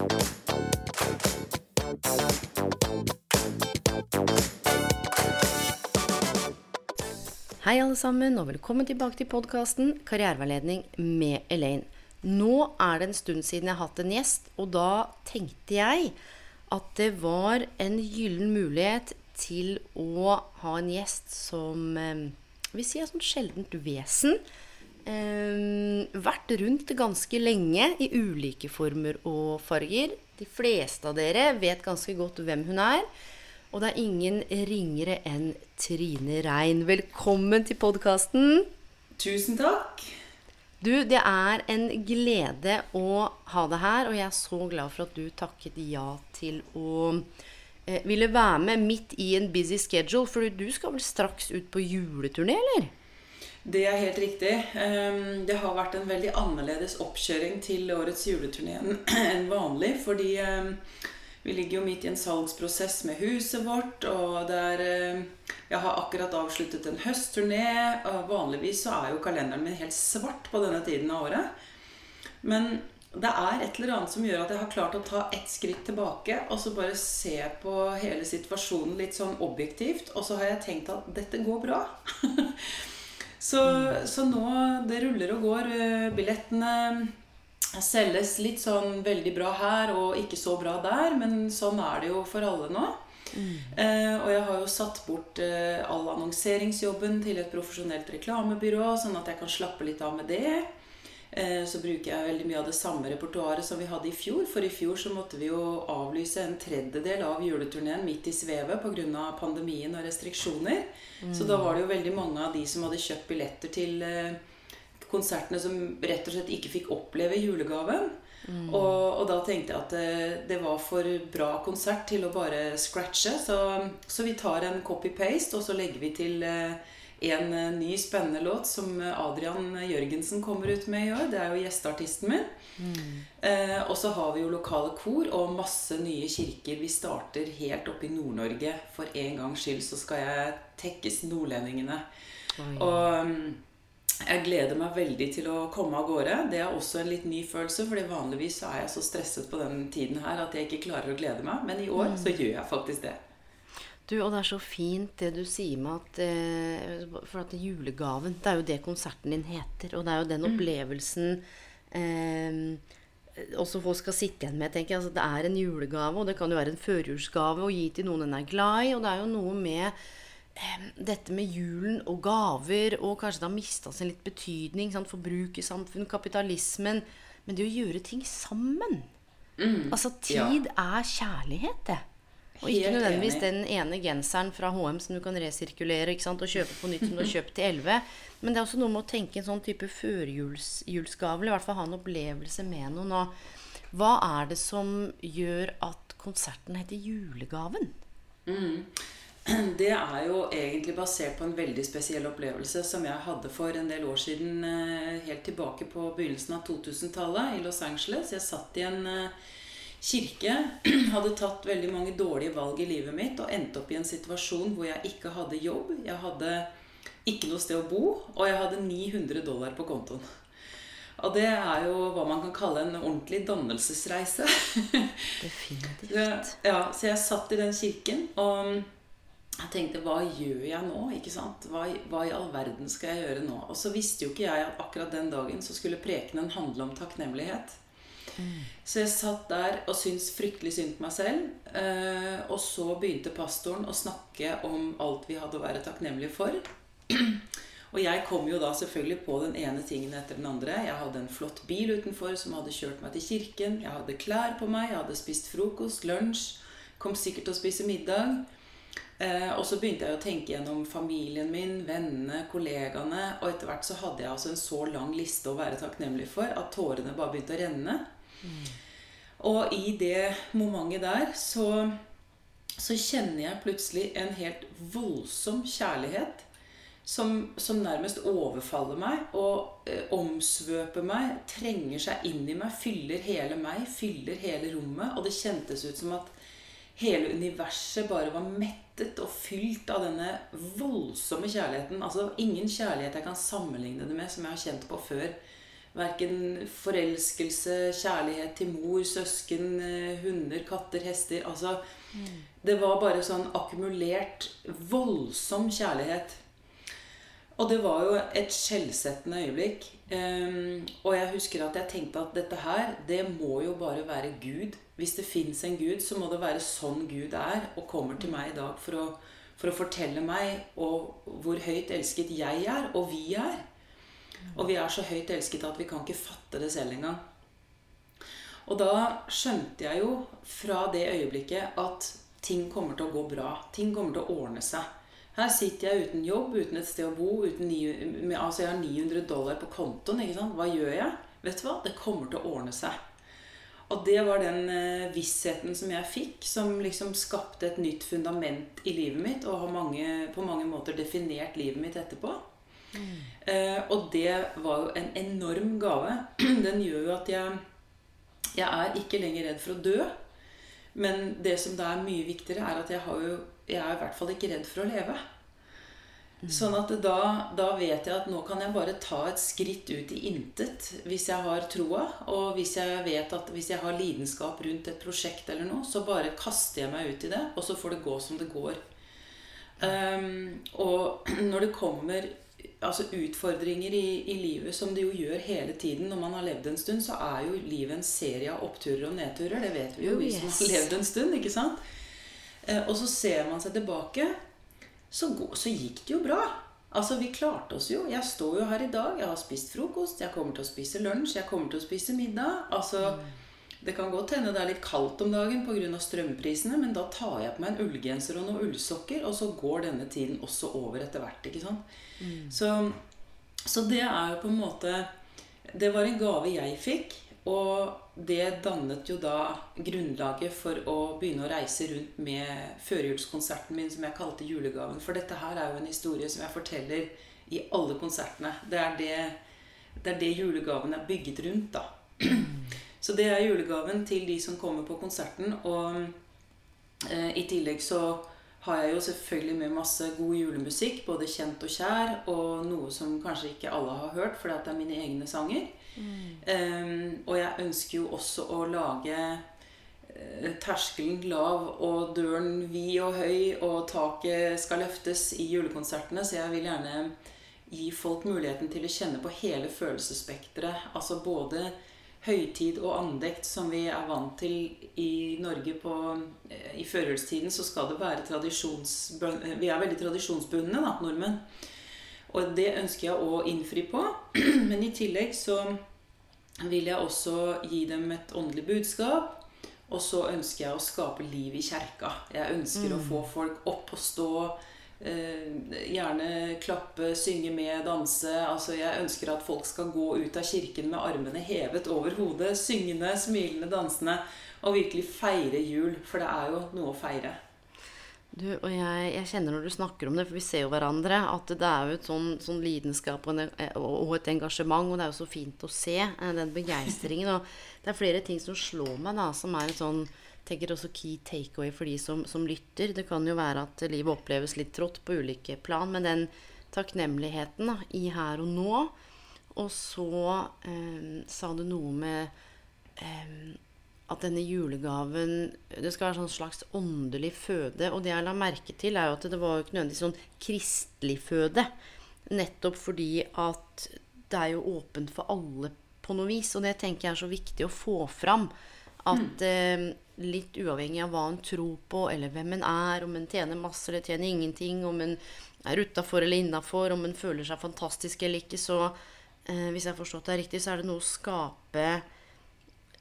Hei alle sammen, og velkommen tilbake til podkasten Karriereveiledning med Elaine. Nå er det en stund siden jeg har hatt en gjest, og da tenkte jeg at det var en gyllen mulighet til å ha en gjest som vil si er sånn sjeldent vesen. Eh, vært rundt ganske lenge i ulike former og farger. De fleste av dere vet ganske godt hvem hun er. Og det er ingen ringere enn Trine Rein. Velkommen til podkasten. Tusen takk. Du, det er en glede å ha deg her, og jeg er så glad for at du takket ja til å eh, ville være med midt i en busy schedule. For du skal vel straks ut på juleturné, eller? Det er helt riktig. Ehm, Det har vært en veldig annerledes oppkjøring til årets juleturné enn vanlig. Fordi ehm, vi ligger jo midt i en salgsprosess med huset vårt, og der ehm, Jeg har akkurat avsluttet en høstturné. og Vanligvis så er jo kalenderen min helt svart på denne tiden av året. Men det er et eller annet som gjør at jeg har klart å ta ett skritt tilbake og så bare se på hele situasjonen litt sånn objektivt. Og så har jeg tenkt at dette går bra. så, så nå det ruller og går. eh, Billettene selges litt sånn veldig bra her og ikke så bra der, men sånn er det jo for alle nå. Eh, og jeg har jo satt bort eh, all annonseringsjobben til et profesjonelt reklamebyrå, sånn at jeg kan slappe litt av med det. Eh, så bruker jeg veldig mye av det samme repertoaret som vi hadde i fjor. For i fjor så måtte vi jo avlyse en tredjedel av juleturneen midt i svevet pga. pandemien og restriksjoner. Så da var det jo veldig mange av de som hadde kjøpt billetter til eh, konsertene som rett og slett ikke fikk oppleve julegaven. Og, og da tenkte jeg at det, det var for bra konsert til å bare scratche. Så, så vi tar en copy-paste, og så legger vi til eh, en eh, ny spennende låt som Adrian Jørgensen kommer ut med i år. Det er jo gjesteartisten min. Eh, og så har vi jo lokale kor og masse nye kirker. Vi starter helt oppe i Nord-Norge. For en gangs skyld så skal jeg tekkes nordlendingene. Og mm, jeg gleder meg veldig til å komme av gårde. Det er også en litt ny følelse, fordi vanligvis så er jeg så stresset på den tiden her at jeg ikke klarer å glede meg. Men i år så gjør jeg faktisk det. Du, og det er så fint det du sier med at eh, For at julegaven, det er jo det konserten din heter. Og det er jo den opplevelsen eh, også folk skal sitte igjen med. tenker jeg. Altså, det er en julegave, og det kan jo være en førjulsgave å gi til noen en er glad i. Og det er jo noe med eh, dette med julen og gaver, og kanskje det har mista sin litt betydning. Sant? Forbrukersamfunn, kapitalismen. Men det å gjøre ting sammen. Altså, tid er kjærlighet, det. Og ikke nødvendigvis den ene genseren fra HM som du kan resirkulere og kjøpe på nytt som du har kjøpt til 11. Men det er også noe med å tenke en sånn type førjulsgave, eller i hvert fall ha en opplevelse med noen. Og hva er det som gjør at konserten heter Julegaven? Det er jo egentlig basert på en veldig spesiell opplevelse som jeg hadde for en del år siden, eh, helt tilbake på begynnelsen av 2000-tallet i Los Angeles. Jeg satt i en eh, kirke, hadde tatt veldig mange dårlige valg i livet mitt og endte opp i en situasjon hvor jeg ikke hadde jobb. Jeg hadde ikke noe sted å bo, og jeg hadde 900 dollar på kontoen. Og det er jo hva man kan kalle en ordentlig dannelsesreise. Definitivt. Ja, så jeg satt i den kirken og jeg tenkte hva gjør jeg nå? ikke sant? Hva, hva i all verden skal jeg gjøre nå? Og så visste jo ikke jeg at akkurat den dagen så skulle prekenen handle om takknemlighet. Så jeg satt der og syntes fryktelig synd på meg selv. eh, Og så begynte pastoren å snakke om alt vi hadde å være takknemlige for. Og jeg kom jo da selvfølgelig på den ene tingen etter den andre. Jeg hadde en flott bil utenfor som hadde kjørt meg til kirken. Jeg hadde klær på meg, jeg hadde spist frokost, lunsj. Kom sikkert til å spise middag. Eh, og så begynte jeg å tenke gjennom familien min, vennene, kollegaene. Og etter hvert så hadde jeg altså en så lang liste å være takknemlig for at tårene bare begynte å renne. Og i det momentet der så, så kjenner jeg plutselig en helt voldsom kjærlighet. Som, som nærmest overfaller meg og eh, omsvøper meg, trenger seg inn i meg, fyller hele meg, fyller hele rommet. Og det kjentes ut som at hele universet bare var mettet og fylt av denne voldsomme kjærligheten. Altså ingen kjærlighet jeg kan sammenligne det med, som jeg har kjent på før. Verken forelskelse, kjærlighet til mor, søsken, eh, hunder, katter, hester. Altså Det var bare sånn akkumulert, voldsom kjærlighet. Og det var jo et skjellsettende øyeblikk. Um, og jeg husker at jeg tenkte at dette her, det må jo bare være Gud. Hvis det fins en Gud, så må det være sånn Gud er, og kommer til meg i dag for å, for å fortelle meg og hvor høyt elsket jeg er, og vi er. Og vi er så høyt elsket at vi kan ikke fatte det selv engang. Og da skjønte jeg jo fra det øyeblikket at ting kommer til å gå bra. Ting kommer til å ordne seg. Her sitter jeg uten jobb, uten et sted å bo. Ni, altså jeg har 900 dollar på kontoen. ikke sant? Hva gjør jeg? Vet du hva? Det kommer til å ordne seg. Og det var den eh, vissheten som jeg fikk, som liksom skapte et nytt fundament i livet mitt, og har mange, på mange måter definert livet mitt etterpå. Eh, og det var jo en enorm gave. Den gjør jo at jeg Jeg er ikke lenger redd for å dø. Men det som da er mye viktigere, er at jeg, har jo, jeg er i hvert fall ikke redd for å leve. Sånn at da, da vet jeg at nå kan jeg bare ta et skritt ut i intet hvis jeg har troa. Og hvis jeg vet at hvis jeg har lidenskap rundt et prosjekt eller noe, så bare kaster jeg meg ut i det, og så får det gå som det går. Um, og når det kommer altså utfordringer i, i livet, som det jo gjør hele tiden når man har levd en stund, så er jo livet en serie av oppturer og nedturer. Det vet vi jo, Oh, vi som yes. har levd en stund. ikke sant? Eh, og så ser man seg tilbake, så, så gikk det jo bra. Altså, Vi klarte oss jo. Jeg står jo her i dag. Jeg har spist frokost, jeg kommer til å spise lunsj, jeg kommer til å spise middag. Altså, Det kan godt hende det er litt kaldt om dagen pga. strømprisene, men da tar jeg på meg en ullgenser og noen ullsokker, og så går denne tiden også over etter hvert. ikke sant? Så, så det er jo på en måte Det var en gave jeg fikk, og det dannet jo da grunnlaget for å begynne å reise rundt med førjulskonserten min som jeg kalte julegaven. For dette her er jo en historie som jeg forteller i alle konsertene. Det er det, det, er det julegaven er bygget rundt, da. Så det er julegaven til de som kommer på konserten. Og eh, i tillegg så har jeg jo selvfølgelig med masse god julemusikk, både kjent og kjær, og noe som kanskje ikke alle har hørt, fordi at det er mine egne sanger. Em, og jeg ønsker jo også å lage uh, terskelen lav og døren vid og høy, og taket skal løftes i julekonsertene, så jeg vil gjerne gi folk muligheten til å kjenne på hele følelsesspekteret. Altså både høytid og andekt som vi er vant til i Norge på, eh, i førjulstiden, så skal det være tradisjonsbundne Vi er veldig tradisjonsbundne, da, nordmenn. Og det ønsker jeg å innfri på. Men i tillegg så vil jeg også gi dem et åndelig budskap. Og så ønsker jeg å skape liv i kjerka. Jeg ønsker å få folk opp og stå. Eh, gjerne klappe, synge med, danse. Altså Jeg ønsker at folk skal gå ut av kirken med armene hevet over hodet. Syngende, smilende, dansende. Og virkelig feire jul. For det er jo noe å feire. Du, og jeg, jeg kjenner når du snakker om det, for vi ser jo hverandre, at det er jo et sånn, sånn lidenskap og, en, og et engasjement, og det er jo så fint å se eh, den begeistringen. Og det er flere ting som slår meg, da, som er et sånn tenker også key takeaway for de som, som lytter. Det kan jo være at livet oppleves litt trått på ulike plan, men den takknemligheten da, i her og nå. Og så eh, sa du noe med eh, at denne julegaven Det skal være sånn slags åndelig føde. Og det jeg la merke til, er jo at det var jo ikke nødvendigvis sånn kristelig føde. Nettopp fordi at det er jo åpent for alle på noe vis. Og det tenker jeg er så viktig å få fram. At eh, litt uavhengig av hva en tror på, eller hvem en er, om en tjener masse eller tjener ingenting, om en er utafor eller innafor, om en føler seg fantastisk eller ikke, så eh, hvis jeg har forstått det riktig, så er det noe å skape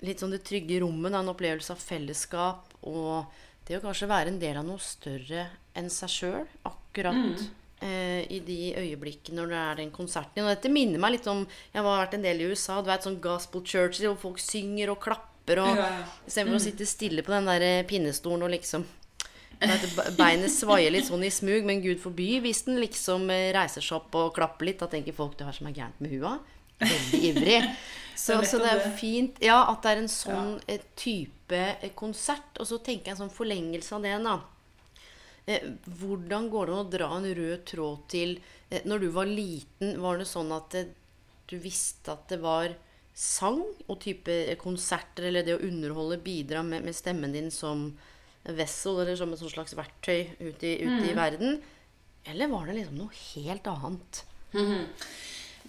litt sånn det trygge rommet, en opplevelse av fellesskap og det å kanskje være en del av noe større enn seg sjøl akkurat eh, i de øyeblikkene når det er den konserten. Og dette minner meg litt om Jeg har vært en del i USA. Du vet sånn gospel churches hvor folk synger og klapper og Ja. Istedenfor å sitte stille på den der eh, pinnestolen og liksom Beinet svaier litt sånn i smug, men gud forby hvis den liksom eh, reiser seg opp og klapper litt. Da tenker folk det er som er gærent med hua. Veldig ivrig. Så, så det er fint ja, at det er en sånn ja. type eh, konsert. Og så tenker jeg en sånn forlengelse av det, da. Hvordan går det an å dra en rød tråd til Når du var liten, var det sånn at du visste at det var sang og type konserter, eller det å underholde, bidra med, med stemmen din som vessel, eller som et slags verktøy ute i, ut i verden? Eller var det liksom noe helt annet?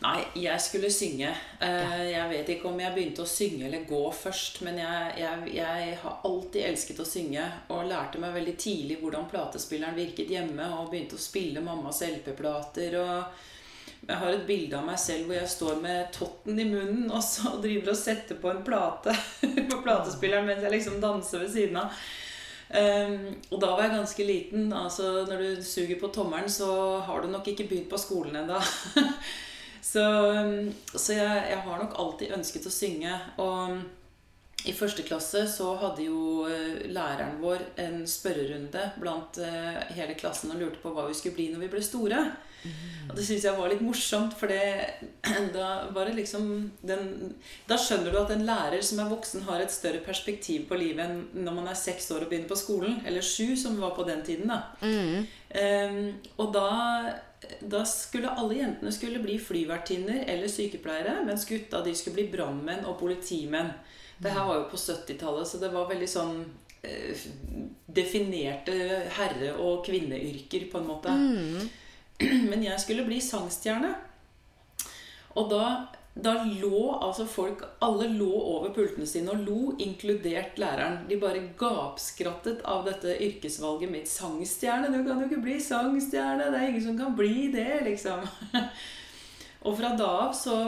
Nei, jeg skulle synge. Eh, Jeg vet ikke om jeg begynte å synge eller gå først, men jeg, jeg, jeg har alltid elsket å synge og lærte meg veldig tidlig hvordan platespilleren virket hjemme, og begynte å spille mammas LP-plater. og Jeg har et bilde av meg selv hvor jeg står med totten i munnen og så driver og setter på en plate på platespilleren mens jeg liksom danser ved siden av. Um, og da var jeg ganske liten. altså Når du suger på tommelen, så har du nok ikke begynt på skolen ennå. så um, så jeg, jeg har nok alltid ønsket å synge. Og um, i første klasse så hadde jo eh, læreren vår en spørrerunde blant eh, hele klassen og lurte på hva vi skulle bli når vi ble store. Og det syns jeg var litt morsomt, for da var det liksom den, Da skjønner du at en lærer som er voksen, har et større perspektiv på livet enn når man er seks år og begynner på skolen. Eller sju, som var på den tiden. da. Ehm, og da, da skulle alle jentene skulle bli flyvertinner eller sykepleiere, mens gutta de skulle bli brannmenn og politimenn. Det her var jo på 70-tallet, så det var veldig sånn eh, definerte herre- og kvinneyrker, på en måte. Men jeg skulle bli sangstjerne. Og da, da lå altså folk Alle lå over pultene sine og lo, inkludert læreren. De bare gapskrattet av dette yrkesvalget mitt. Sangstjerne? Du kan jo ikke bli sangstjerne! Det er ingen som kan bli det, liksom. Og fra da av så,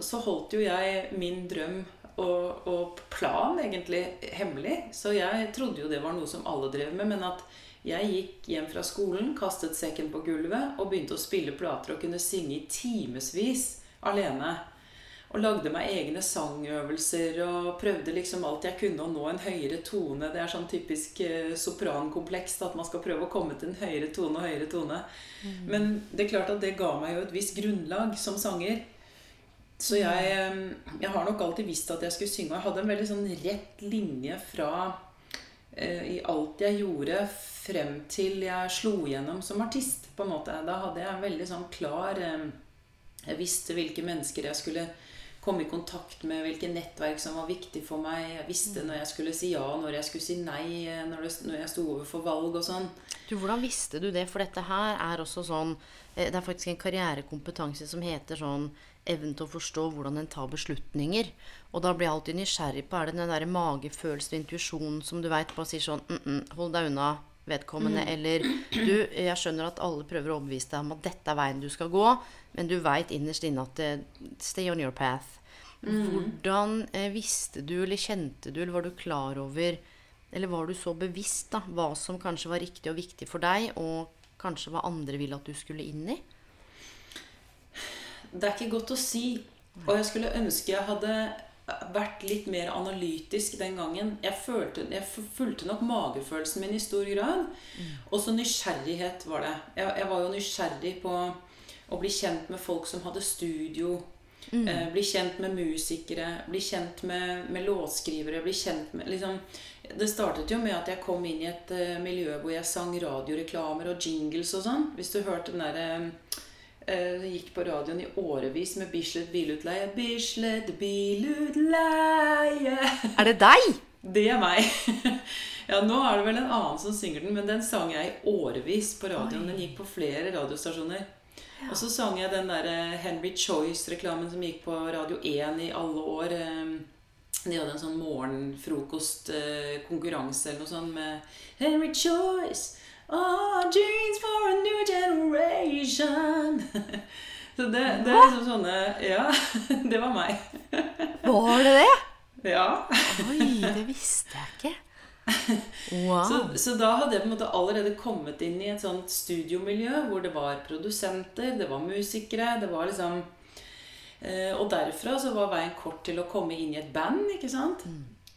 så holdt jo jeg min drøm og, og plan egentlig hemmelig. Så jeg trodde jo det var noe som alle drev med. Men at jeg gikk hjem fra skolen, kastet sekken på gulvet og begynte å spille plater og kunne synge i timevis alene. Og lagde meg egne sangøvelser og prøvde liksom alt jeg kunne å nå en høyere tone. Det er sånn typisk eh, soprankompleks at man skal prøve å komme til en høyere tone og høyere tone. Men det er klart at det ga meg jo et visst grunnlag som sanger. Så jeg, eh, jeg har nok alltid visst at jeg skulle synge. Og jeg hadde en veldig sånn rett linje fra i alt jeg gjorde frem til jeg slo gjennom som artist. på en måte. Da hadde jeg veldig sånn klar eh, Jeg visste hvilke mennesker jeg skulle komme i kontakt med, hvilke nettverk som var viktig for meg. Jeg visste når jeg skulle si ja, når jeg skulle si nei, eh, når, det, når jeg sto overfor valg og sånn. Du, Hvordan visste du det? For dette her er også sånn eh, Det er faktisk en karrierekompetanse som heter sånn evnen til å forstå hvordan en tar beslutninger. Og da blir jeg alltid nysgjerrig på er det den der magefølelsen og intuisjonen som du veit bare sier sånn mm -mm, Hold deg unna vedkommende. Eller du, jeg skjønner at alle prøver å overbevise deg om at dette er veien du skal gå, men du veit innerst inne at eh, Stay on your path. Hvordan eh, visste du, eller kjente du, eller var du klar over eller var du så bevisst da, hva som kanskje var riktig og viktig for deg, og kanskje hva andre ville at du skulle inn i? Det er ikke godt å si. Og jeg skulle ønske jeg hadde vært litt mer analytisk den gangen. Jeg, følte, jeg fulgte nok magefølelsen min i stor grad. Og så nysgjerrighet var det. Jeg, jeg var jo nysgjerrig på å bli kjent med folk som hadde studio. Eh, bli kjent med musikere, bli kjent med, med låtskrivere. Bli kjent med liksom, Det startet jo med at jeg kom inn i et uh, miljø hvor jeg sang radioreklamer og jingles og sånn. Hvis du hørte den derre eh, gikk på radioen i årevis med Bislett bilutleie. Bislett bilutleie. Er det deg? Det er meg. Ja, Nå er det vel en annen som synger den, men den sang jeg i årevis på radioen. Den gikk på flere radiostasjoner. Og så sang jeg den der eh, Henry Choice-reklamen som gikk på Radio 1 i alle år. eh, De hadde en sånn morgenfrokost-konkurranse eller noe sånt med Henry Choice. Oh, jeans for a new generation. Så det, det er liksom sånne Ja, det var meg. Var det det? Ja. Oi, det visste jeg ikke. Wow. Så, så da hadde jeg på en måte allerede kommet inn i et sånt studiomiljø hvor det var produsenter, det var musikere, det var liksom eh, Og derfra så var veien kort til å komme inn i et band, ikke sant?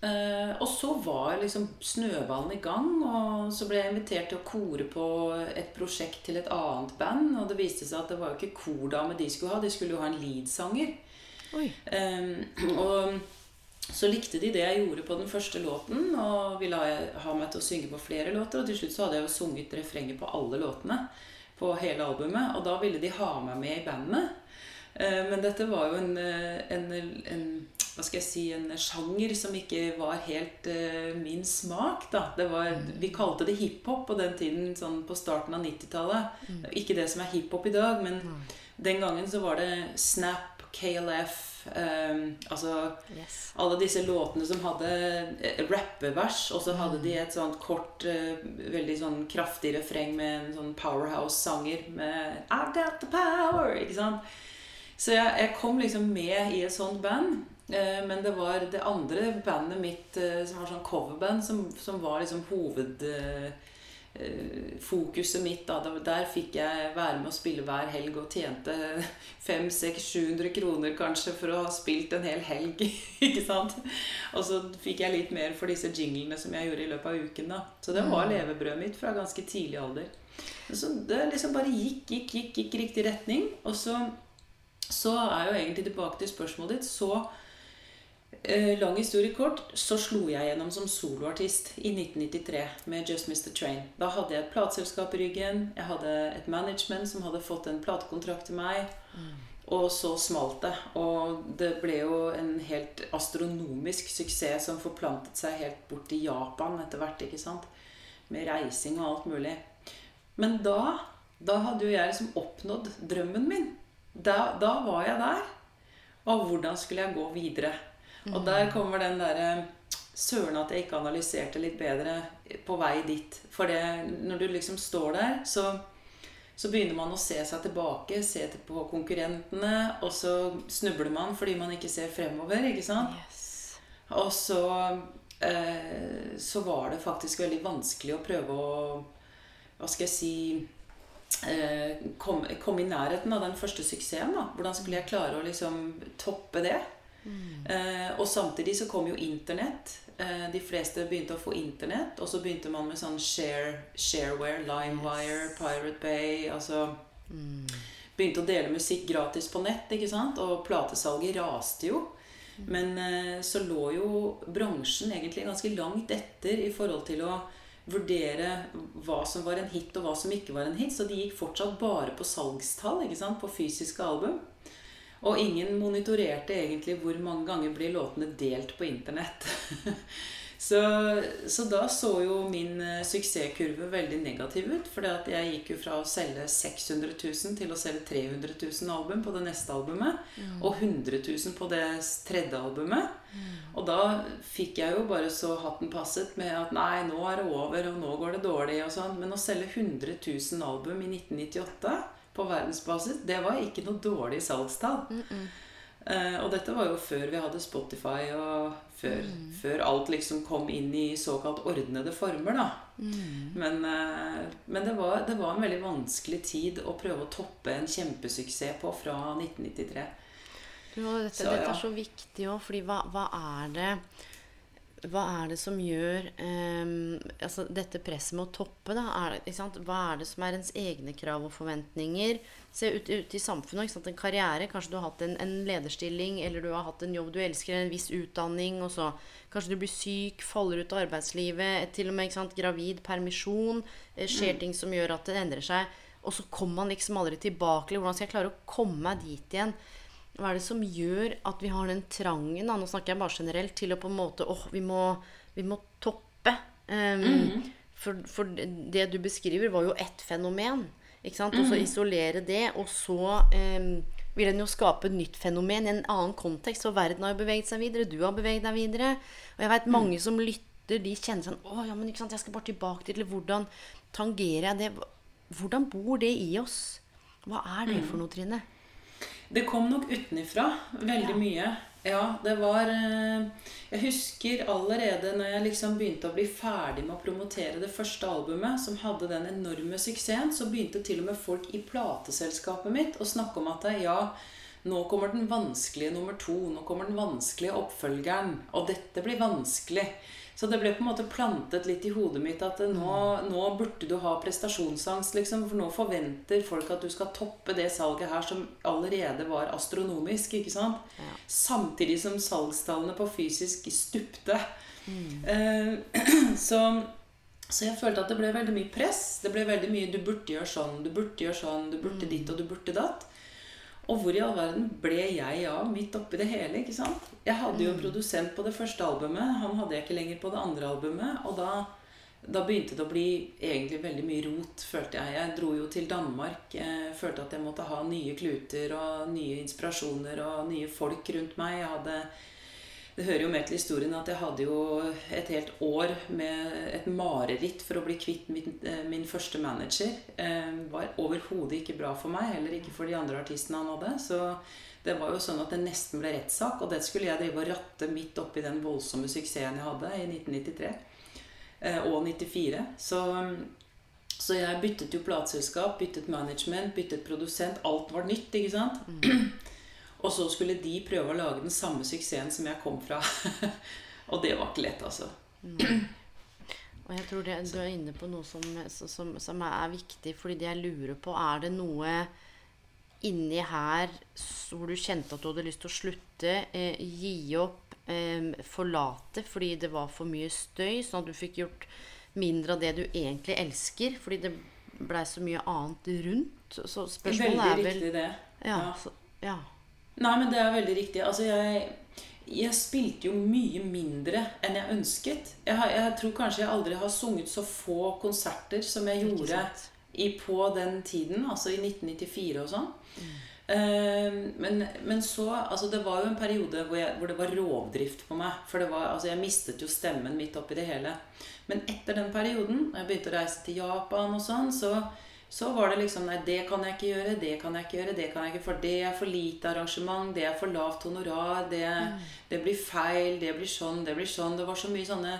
Eh, og så var liksom snøballen i gang, og så ble jeg invitert til å kore på et prosjekt til et annet band. Og det viste seg at det var jo ikke kordame de skulle ha, de skulle jo ha en leadsanger. Um, og så likte de det jeg gjorde på den første låten, og ville ha, ha meg til å synge på flere låter. Og til slutt så hadde jeg jo sunget refrenget på alle låtene på hele albumet. Og da ville de ha meg med i bandet. Uh, men dette var jo en, eh, en, en hva skal jeg si, en sjanger som ikke var helt uh, min smak. da. Det var, vi kalte det hiphop på den tiden, sånn på starten av 90-tallet. Ikke det som er hiphop i dag, men den gangen så var det Snap, KLF um, Altså Yes. alle disse låtene som hadde eh, rappevers, og så hadde de et sånt kort, uh, veldig sånn kraftig refreng med en sånn powerhouse-sanger med I got the power, ikke sant? Så jeg, jeg kom liksom med i et sånt band. Eh, men det var det andre bandet mitt eh, som var sånn coverband, som, som var liksom hovedfokuset mitt. Da. Der- fikk jeg være med å spille hver helg og tjente 500-700 kroner kanskje for å ha spilt en hel helg. ikke sant? Og så fikk jeg litt mer for disse jinglene som jeg gjorde i løpet av uken. da. Så det var levebrødet mitt fra ganske tidlig alder. Så det liksom bare gikk, gikk, gikk, gikk i riktig retning. Og så, så er jo egentlig tilbake til spørsmålet ditt. Så eh, lang historie kort, så slo jeg gjennom som soloartist i 1993 med Just Mr. Train. Da hadde jeg et plateselskap i ryggen. Jeg hadde et management som hadde fått en platekontrakt til meg. Og så smalt det. Og det ble jo en helt astronomisk suksess som forplantet seg helt bort til Japan etter hvert. ikke sant? Med reising og alt mulig. Men da, da hadde jo jeg liksom oppnådd drømmen min. Da, da var jeg der. Og hvordan skulle jeg gå videre? Og der kommer den derre Søren at jeg ikke analyserte litt bedre på vei dit. For det, når du liksom står der, så, så begynner man å se seg tilbake, se til- på konkurrentene, og så snubler man fordi man ikke ser fremover, ikke sant? Yes. Og så, eh, så var det faktisk veldig vanskelig å prøve å Hva skal jeg si eh, komme kom i nærheten av den første suksessen. da. Hvordan skulle jeg klare å liksom toppe det? Eh, og samtidig så kom jo Internett. Eh, de fleste begynte å få Internett. Og så begynte man med sånn share, shareware, Limewire, Pirate Bay altså Begynte å dele musikk gratis på nett, ikke sant? Og platesalget raste jo. Men eh, så lå jo bransjen egentlig ganske langt etter i forhold til å vurdere hva som var en hit, og hva som ikke var en hit. Så de gikk fortsatt bare på salgstall, ikke sant? På fysiske album. Og ingen monitorerte egentlig hvor mange ganger blir låtene delt på internett. så, så da så jo min eh, suksesskurve veldig negativ ut. For jeg gikk jo fra å selge 600 000 til å selge 300 000 album på det neste albumet. Og 100 000 på det tredje albumet. Og da fikk jeg jo bare så hatten passet med at nei, nå er det over, og nå går det dårlig og sånn. Men å selge 100 000 album i 1998 på verdensbasis, det var ikke noe dårlig salgstall. Eh, og dette var jo før vi hadde Spotify, og før, før alt liksom kom inn i såkalt ordnede former, da. Men, uh, men det, var, det var en veldig vanskelig tid å prøve å toppe en kjempesuksess på fra 1993. Du, dette, Så, dette er så viktig òg, fordi hva, hva er det hva er det som gjør um, altså dette presset med å toppe? Da? Er det? Hva er det som er ens egne krav og forventninger? Se ut, ut i samfunnet. En karriere. Kanskje du har hatt en, en lederstilling, eller du har hatt en jobb du elsker, en viss utdanning, og så kanskje du blir syk, faller ut av arbeidslivet, til og med gravid, permisjon. eh, Skjer ting som gjør at det endrer seg. Og så kommer man liksom aldri tilbake. Eller hvordan skal jeg klare å komme meg dit igjen? Hva er det som gjør at vi har den trangen, da, nå snakker jeg bare generelt, til å på en måte åh, vi vi må toppe? Um, for, for det du beskriver, var jo ett fenomen. Ikke sant? Og så isolere det, og så um, vil en jo skape et nytt fenomen i en annen kontekst. Og verden har jo beveget seg videre, du har beveget deg videre. Og jeg vet mange som lytter, de kjenner sånn Å, ja, men ikke sant, jeg skal bare tilbake til Hvordan tangerer jeg det? Hvordan bor det i oss? Hva er det for noe, Trine? Det kom nok utenifra veldig Ja. mye. Ja, det var eh, Jeg husker allerede når jeg liksom begynte å bli ferdig med å promotere det første albumet, som hadde den enorme suksessen, så begynte til og med folk i plateselskapet mitt å snakke om at ja, nå kommer den vanskelige nummer to. Nå kommer den vanskelige oppfølgeren. Og dette blir vanskelig. Så det ble på en måte plantet litt i hodet mitt at nå, nå burde du ha prestasjonsangst, liksom. For nå forventer folk at du skal toppe det salget her som allerede var astronomisk. ikke sant? Ja. Samtidig som salgstallene på fysisk stupte. Eh, så, så jeg følte at det ble veldig mye press. Det ble veldig mye 'du burde gjøre sånn', 'du burde gjøre sånn', 'du burde ditt og du burde datt'. Og hvor i all verden ble jeg av midt oppi det hele? ikke sant? Jeg hadde jo en produsent på det første albumet. Han hadde jeg ikke lenger på det andre albumet. Og da, da begynte det å bli egentlig veldig mye rot, følte jeg. Jeg dro jo til Danmark. Jeg følte at jeg måtte ha nye kluter og nye inspirasjoner og nye folk rundt meg. Jeg hadde det hører jo med til historien at jeg hadde jo et helt år med et mareritt for å bli kvitt min, eh, min første manager. Eh, var overhodet ikke bra for meg, heller ikke for de andre artistene han hadde. Så det var jo sånn at det nesten ble rettssak, og det skulle jeg drive og ratte midt oppi den voldsomme suksessen jeg hadde i 1993 eh, og 94. Så, så jeg byttet jo plateselskap, byttet management, byttet produsent. Alt var nytt, ikke sant? Og så skulle de prøve å lage den samme suksessen som jeg kom fra. og det var ikke lett, altså. Og jeg tror det, du er inne på noe som, som, som er viktig, fordi det jeg lurer på, er det noe inni her hvor du kjente at du hadde lyst til å slutte, eh, gi opp, eh, forlate fordi det var for mye støy, sånn at du fikk gjort mindre av det du egentlig elsker, fordi det blei så mye annet rundt? Så spørsmålet Veldig er vel Veldig riktig, det. Ja. Ja. Så, ja. Nei, men det er veldig riktig. Altså, jeg, jeg spilte jo mye mindre enn jeg ønsket. Jeg, har- jeg tror kanskje jeg aldri har sunget så få konserter som jeg gjorde i, på den tiden, altså i 1994 og sånn. Eh, men, men så Altså, det var jo en periode hvor, jeg, hvor det var rovdrift på meg. For det var, altså, jeg mistet jo stemmen midt oppi det hele. Men etter den perioden, da jeg begynte å reise til Japan og sånn, så, så var det liksom Nei, det kan jeg ikke gjøre, det kan jeg ikke gjøre, det kan jeg ikke, for det er for lite arrangement, det er for lavt honorar, det, det blir feil, det blir sånn, det blir sånn. Det var så mye sånne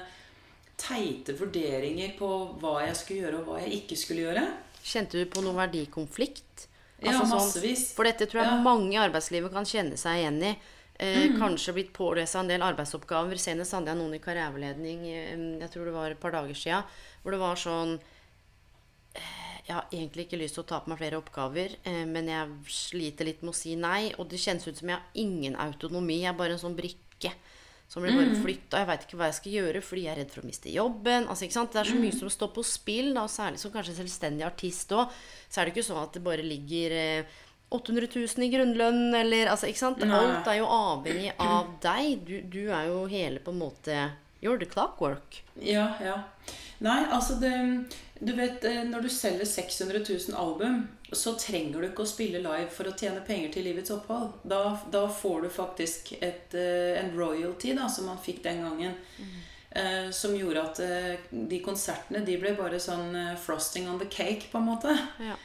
teite vurderinger på hva jeg skulle gjøre, og hva jeg ikke skulle gjøre. Kjente du på noen verdikonflikt? Ja, massevis. sånn- massevis. For dette tror jeg Ja. mange i arbeidslivet kan kjenne seg igjen i. Eh, Kanskje blitt pålesa en del arbeidsoppgaver. Senest hadde jeg noen i karriereveiledning, eh, jeg tror det var et par dager sia, hvor det var sånn Jeg har egentlig ikke lyst til å ta på meg flere oppgaver, eh, men jeg sliter litt med å si nei. Og det kjennes ut som jeg har ingen autonomi. Jeg er bare en sånn brikke som blir bare flytta. Jeg veit ikke hva jeg skal gjøre fordi jeg er redd for å miste jobben. Altså? Det er så mye som står på spill, da, og særlig som kanskje selvstendig artist òg. Så er det ikke sånn at det bare ligger eh, 800 000 i grunnlønn, eller altså, ikke sant? Alt er jo avhengig av deg. Du, du er jo hele på en måte You're the clockwork. Ja, ja. Nei, altså det Du vet, eh, når du selger 600 000 album, så trenger du ikke å spille live for å tjene penger til livets opphold. Da, da får du faktisk et, eh, en royalty, da, som man fikk den gangen. eh, som gjorde at eh, de konsertene de ble bare sånn frosting on the cake, på en måte. Ja.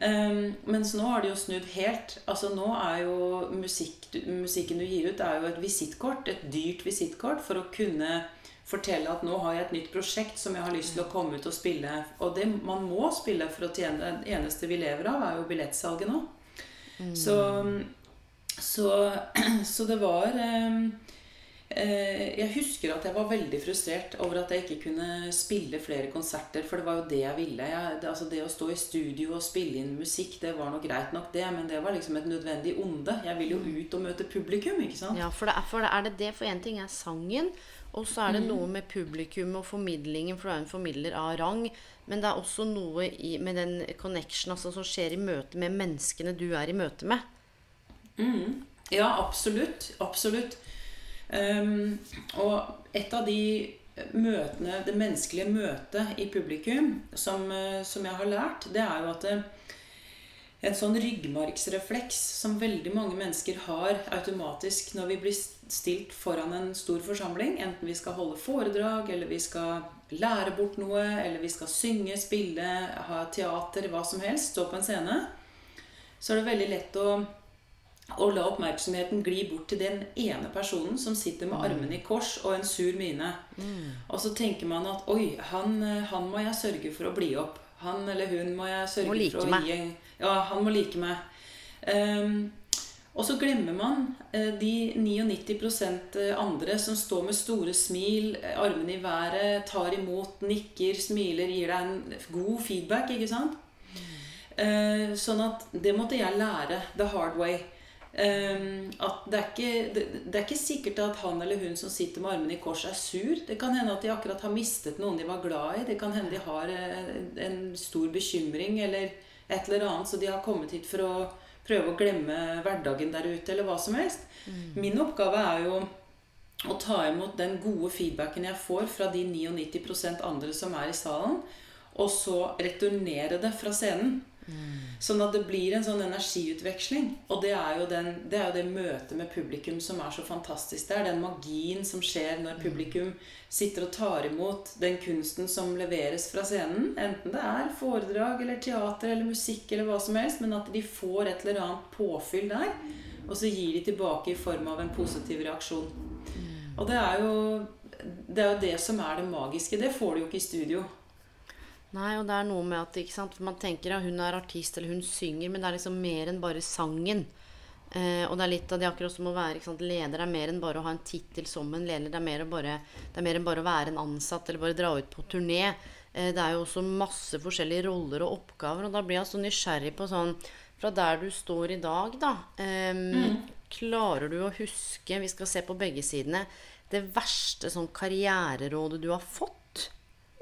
Um, mens nå har det jo snudd helt. Altså Nå er jo musikk, musikken du gir ut, er jo et visittkort. Et dyrt visittkort for å kunne fortelle at nå har jeg et nytt prosjekt som jeg har lyst til å komme ut og spille. Og det man må spille for å tjene Det eneste vi lever av, er jo billettsalget nå. Så, så, så det var um, Eh, Jeg husker at jeg var veldig frustrert over at jeg ikke kunne spille flere konserter. For det var jo det jeg ville. Jeg, det, altså det å stå i studio og spille inn musikk, det var nok greit nok, det. Men det var liksom et nødvendig onde. Jeg vil jo ut og møte publikum, ikke sant? Ja, for, det er, for det er det det. For én ting er sangen, og så er det noe med publikum og formidlingen, for du er en formidler av rang. Men det er også noe i, med den connection altså, som skjer i møte med menneskene du er i møte med. Ja, absolutt. Absolutt. Um, og et av de møtene, det menneskelige møtet i publikum som, eh, som jeg har lært, det er jo at det, en sånn ryggmargsrefleks som veldig mange mennesker har automatisk når vi blir stilt foran en stor forsamling, enten vi skal holde foredrag, eller vi skal lære bort noe, eller vi skal synge, spille, ha teater, hva som helst, stå på en scene, så er det veldig lett å å la oppmerksomheten gli bort til den ene personen som sitter med armene i kors og en sur mine. Og så tenker man at oi, han, han må jeg sørge for å bli opp. Han eller hun må jeg sørge like for å gi en Ja, han må like meg. Um, og så glemmer man eh, de 99% andre som står med store smil, eh, armene i været, tar imot, nikker, smiler, gir deg en god feedback, ikke sant? Eh, sånn at det måtte jeg lære the hard way. Eh, at det er, ikke, det, er ikke sikkert at han eller hun som sitter med armene i kors, er sur. Det kan hende at de akkurat har mistet noen de var glad i. Det kan hende de har eh, en stor bekymring eller et eller annet, så de har kommet hit for å prøve å glemme hverdagen der ute, eller hva som helst. Min oppgave er jo å ta imot den gode feedbacken jeg får fra de 99% andre som er i salen, og så returnere det fra scenen. Sånn at det blir en sånn energiutveksling. Og det er, den, det er jo det møtet med publikum som er så fantastisk. Det er den magien som skjer når publikum sitter og tar imot den kunsten som leveres fra scenen. Enten det er foredrag eller teater eller musikk eller hva som helst, men at de får et eller annet påfyll der. Og så gir de tilbake i form av en positiv reaksjon. Og det er jo det, er jo det som er det magiske. Det får du jo ikke i studio. Nei, og det er noe med at ikke sant? man tenker at hun er artist eller hun synger, men det er liksom mer enn bare sangen. Eh, og det er litt av det akkurat som å være ikke sant? leder er mer enn bare å ha en tittel som en leder. Det er, mer å bare, det er mer enn bare å være en ansatt eller bare dra ut på turné. Eh, det er jo også masse forskjellige roller og oppgaver, og da blir jeg så nysgjerrig på sånn Fra der du står i dag, da. Eh, Klarer du å huske, vi skal se på begge sidene, det verste sånn karriererådet du har fått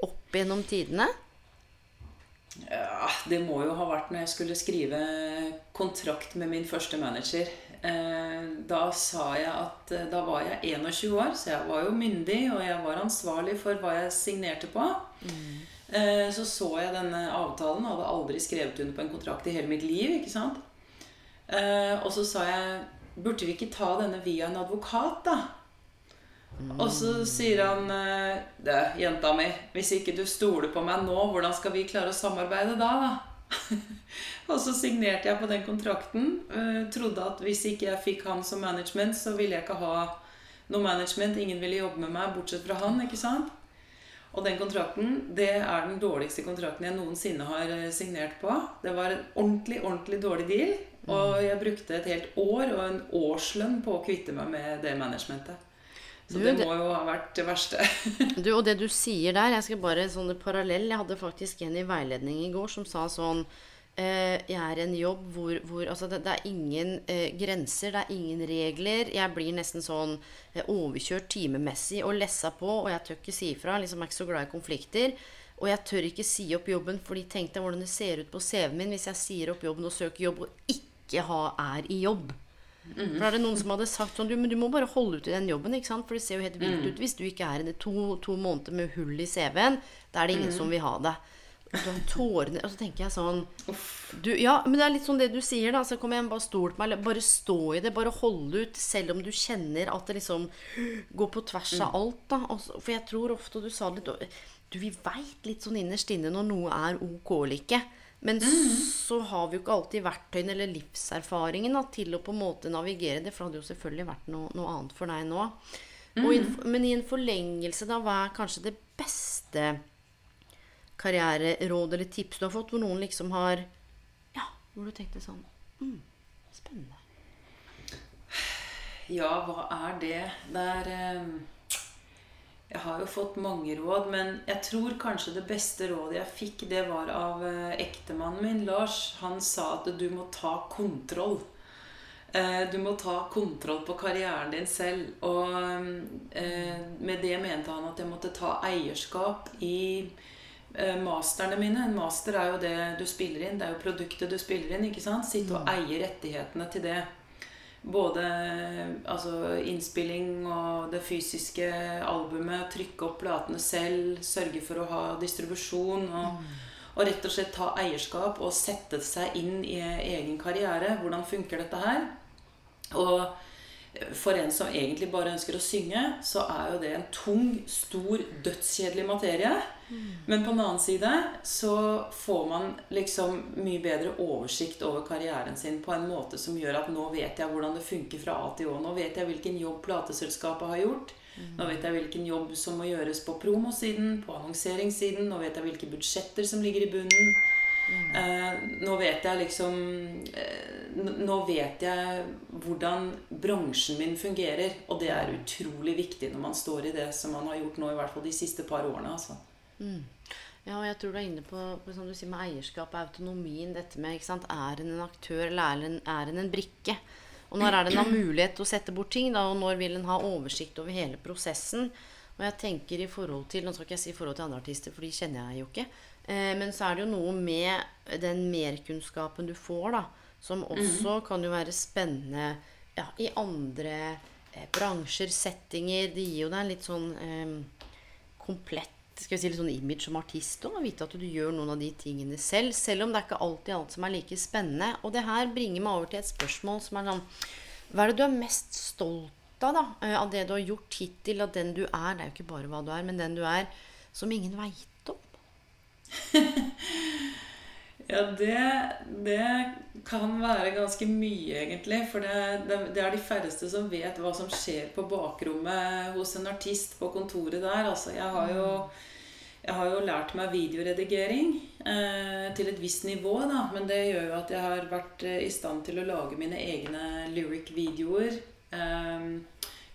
opp gjennom tidene? Ja, det må jo ha vært når jeg skulle skrive kontrakt med min første manager. Eh, Da sa jeg at eh, da var jeg 21 år, så jeg var jo myndig, og jeg var ansvarlig for hva jeg signerte på. Mm. Så så jeg denne avtalen, hadde aldri skrevet under på en kontrakt i hele mitt liv. ikke sant? Eh, Og så sa jeg Burde vi ikke ta denne via en advokat, da? Og så sier han eh, Det, jenta mi, hvis ikke du stoler på meg nå, hvordan skal vi klare å samarbeide da, og så signerte jeg på den kontrakten. eh, trodde at hvis ikke jeg fikk han som management, så ville jeg ikke ha noe management. Ingen ville jobbe med meg, bortsett fra han. ikke sant? Og den kontrakten, det er den dårligste kontrakten jeg noensinne har eh, signert på. Det var en ordentlig, ordentlig dårlig deal. Og jeg brukte et helt år og en årslønn på å kvitte meg med det managementet. Så Du, det må jo ha vært det verste. Du, og det du sier der, jeg skal bare sånn parallell Jeg hadde faktisk en i veiledning i går som sa sånn eh, Jeg er en jobb hvor, hvor altså det, det er ingen eh, grenser, det er ingen regler. Jeg blir nesten sånn eh, overkjørt timemessig og lessa på, og jeg tør ikke si ifra. Liksom er ikke så glad i konflikter. Og jeg tør ikke si opp jobben, fordi tenk deg hvordan det ser ut på CV-en min hvis jeg sier opp jobben og søker jobb og ikke ha, er i jobb. For da er det noen som hadde sagt sånn du, men du må bare holde ut i den jobben, ikke sant? For det ser jo helt vilt ut hvis du ikke er i to, to måneder med hull i CV-en. Da er det ingen som vil ha deg. Tårene Og så tenker jeg sånn du, Ja, men det er litt sånn det du sier, da. Så kom igjen, bare stol på meg. Bare stå i det. Bare holde ut. Selv om du kjenner at det liksom går på tvers av alt, da. Og for jeg tror ofte, og du sa det litt Du, vi veit litt sånn innerst inne når noe er ok eller ikke. Men så har vi jo ikke alltid verktøyene eller livserfaringen da, til å på en måte navigere det. For det hadde jo selvfølgelig vært noe, noe annet for deg nå. Og i, men i en forlengelse, da, hva er kanskje det beste karriereråd eller tips du har fått, hvor noen liksom har Ja, hvor du tenkte sånn mm, Spennende. Ja, hva er det? Det er eh, Jeg har jo fått mange råd, men jeg tror kanskje det beste rådet jeg fikk, det var av eh, ektemannen min, Lars. Han sa at du må ta kontroll. Eh, Du må ta kontroll på karrieren din selv. Og eh, med det mente han at jeg måtte ta eierskap i masterne mine. En master er jo det du spiller inn. Det er jo produktet du spiller inn. ikke sant? Sitte og eie rettighetene til det. Både altså, innspilling og det fysiske albumet, trykke opp platene selv, sørge for å ha distribusjon. Og, og rett og slett ta eierskap og sette seg inn i egen karriere. Hvordan funker dette her? Og for en som egentlig bare ønsker å synge, så er jo det en tung, stor, dødskjedelig materie. Men på den annen side så får man liksom mye bedre oversikt over karrieren sin på en måte som gjør at nå vet jeg hvordan det funker fra A til Å. Nå vet jeg hvilken jobb plateselskapet har gjort. Nå vet jeg hvilken jobb som må gjøres på promosiden, på annonseringssiden. Nå vet jeg hvilke budsjetter som ligger i bunnen. Eh, nå vet jeg liksom eh, Nå vet jeg hvordan bransjen min fungerer. Og det er utrolig viktig når man står i det som man har gjort nå, i hvert fall de siste par årene. altså. Mm. Ja, og jeg tror du er inne på, på som du sier, med eierskap og autonomien. Dette med, ikke sant, Er en en aktør, eller er en, er en en brikke? Og når er det en har mulighet til å sette bort ting, da, og når vil en ha oversikt over hele prosessen? Og jeg tenker i forhold til Nå skal ikke jeg si i forhold til andre artister, for de kjenner jeg jo ikke. Eh, men så er det jo noe med den merkunnskapen du får, da, som også kan jo være spennende ja, i andre eh, bransjer, settinger. Det gir jo deg en litt sånn eh, komplett skal vi si, litt sånn image som artist òg. Vite at du gjør noen av de tingene selv. Selv om det er ikke alltid alt som er like spennende. Og det her bringer meg over til et spørsmål som er sånn Hva er det du er mest stolt av, da? eh, Av det du har gjort hittil, av den du er. Det er jo ikke bare hva du er, men den du er som ingen veit. Ja, det, det kan være ganske mye, egentlig. For det, det, det er de færreste som vet hva som skjer på bakrommet hos en artist på kontoret der. Altså, jeg har jo, jeg har jo lært meg videoredigering eh, til et visst nivå, da. Men det gjør jo at jeg har vært eh, i stand til å lage mine egne lyric-videoer. Eh,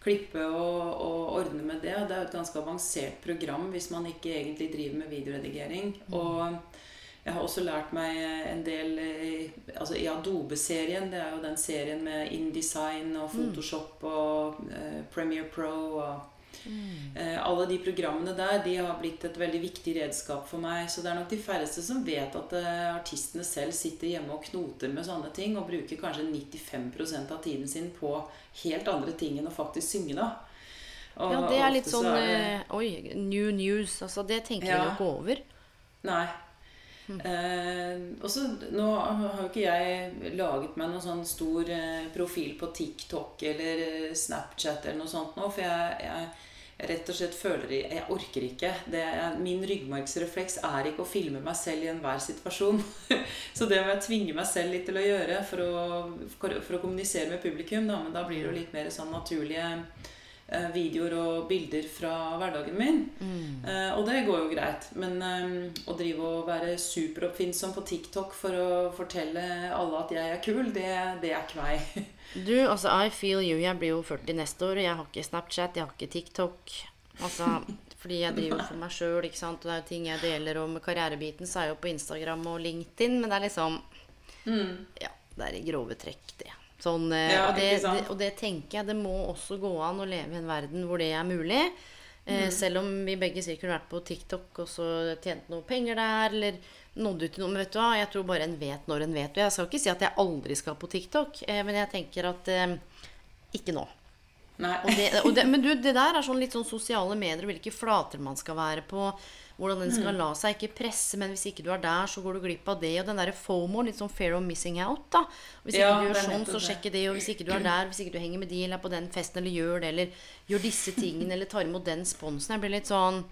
klippe og, og, ordne med det. Det er jo et ganske avansert program hvis man ikke egentlig driver med videoredigering. Og jeg har også lært meg en del altså i Adobe-serien. Det er jo den serien med InDesign og Photoshop og eh, Premiere Pro og eh, Alle de programmene der de har blitt et veldig viktig redskap for meg. Så det er nok de færreste som vet at eh, artistene selv sitter hjemme og knoter med sånne ting og bruker kanskje 95% av tiden sin på helt andre ting enn å faktisk synge, da. Og Ja, det er litt sånn er det- eh, Oi, new news. Altså, det tenker Ja. vi ikke over. Nei. Eh, også, Nå har jo ikke jeg laget meg noen sånn stor eh, profil på TikTok eller eh, Snapchat eller noe sånt nå, for jeg, jeg rett og slett føler Jeg orker ikke. Det er, min ryggmargsrefleks er ikke å filme meg selv i enhver situasjon. så det må jeg tvinge meg selv litt til å gjøre for å, for, å kommunisere med publikum. Da, men da blir det jo litt mer sånn naturlige videoer og bilder fra hverdagen min. Eh, og det går jo greit. Men eh, å drive og være superoppfinnsom på TikTok for å fortelle alle at jeg er kul, det, det er ikke meg. Du, altså, I feel you. Jeg blir jo 40 neste år, og jeg har ikke Snapchat, jeg har ikke TikTok. Altså, fordi jeg driver for meg sjøl, ikke sant. Og det er jo ting jeg deler om karrierebiten, så er jeg jo på Instagram og LinkedIn, men det er liksom Ja, det er i grove trekk, det. Sånn, eh, Ja, og, det, det, og det tenker jeg det må også gå an å leve i en verden hvor det er mulig. Eh, Mm. Selv om vi begge sikkert kunne vært på TikTok og så tjent noe penger der, eller nådd ut til noe. Men vet du hva, jeg tror bare en vet når en vet. Og jeg skal ikke si at jeg aldri skal på TikTok, eh, men jeg tenker at eh, ikke nå. Og det, og det, men du, det der er sånn litt sånn sosiale medier, hvilke flater man skal være på. Hvordan den Mm. skal la seg ikke presse, men hvis ikke du er der, så går du glipp av det. Og den derre FOMO, litt sånn fair of missing out, da. Hvis ikke Ja, du gjør sånn, så sjekk det. Og hvis ikke du er der, hvis ikke du henger med de, eller er på den festen, eller gjør det, eller gjør disse tingene, eller tar imot den sponsen. Jeg blir litt sånn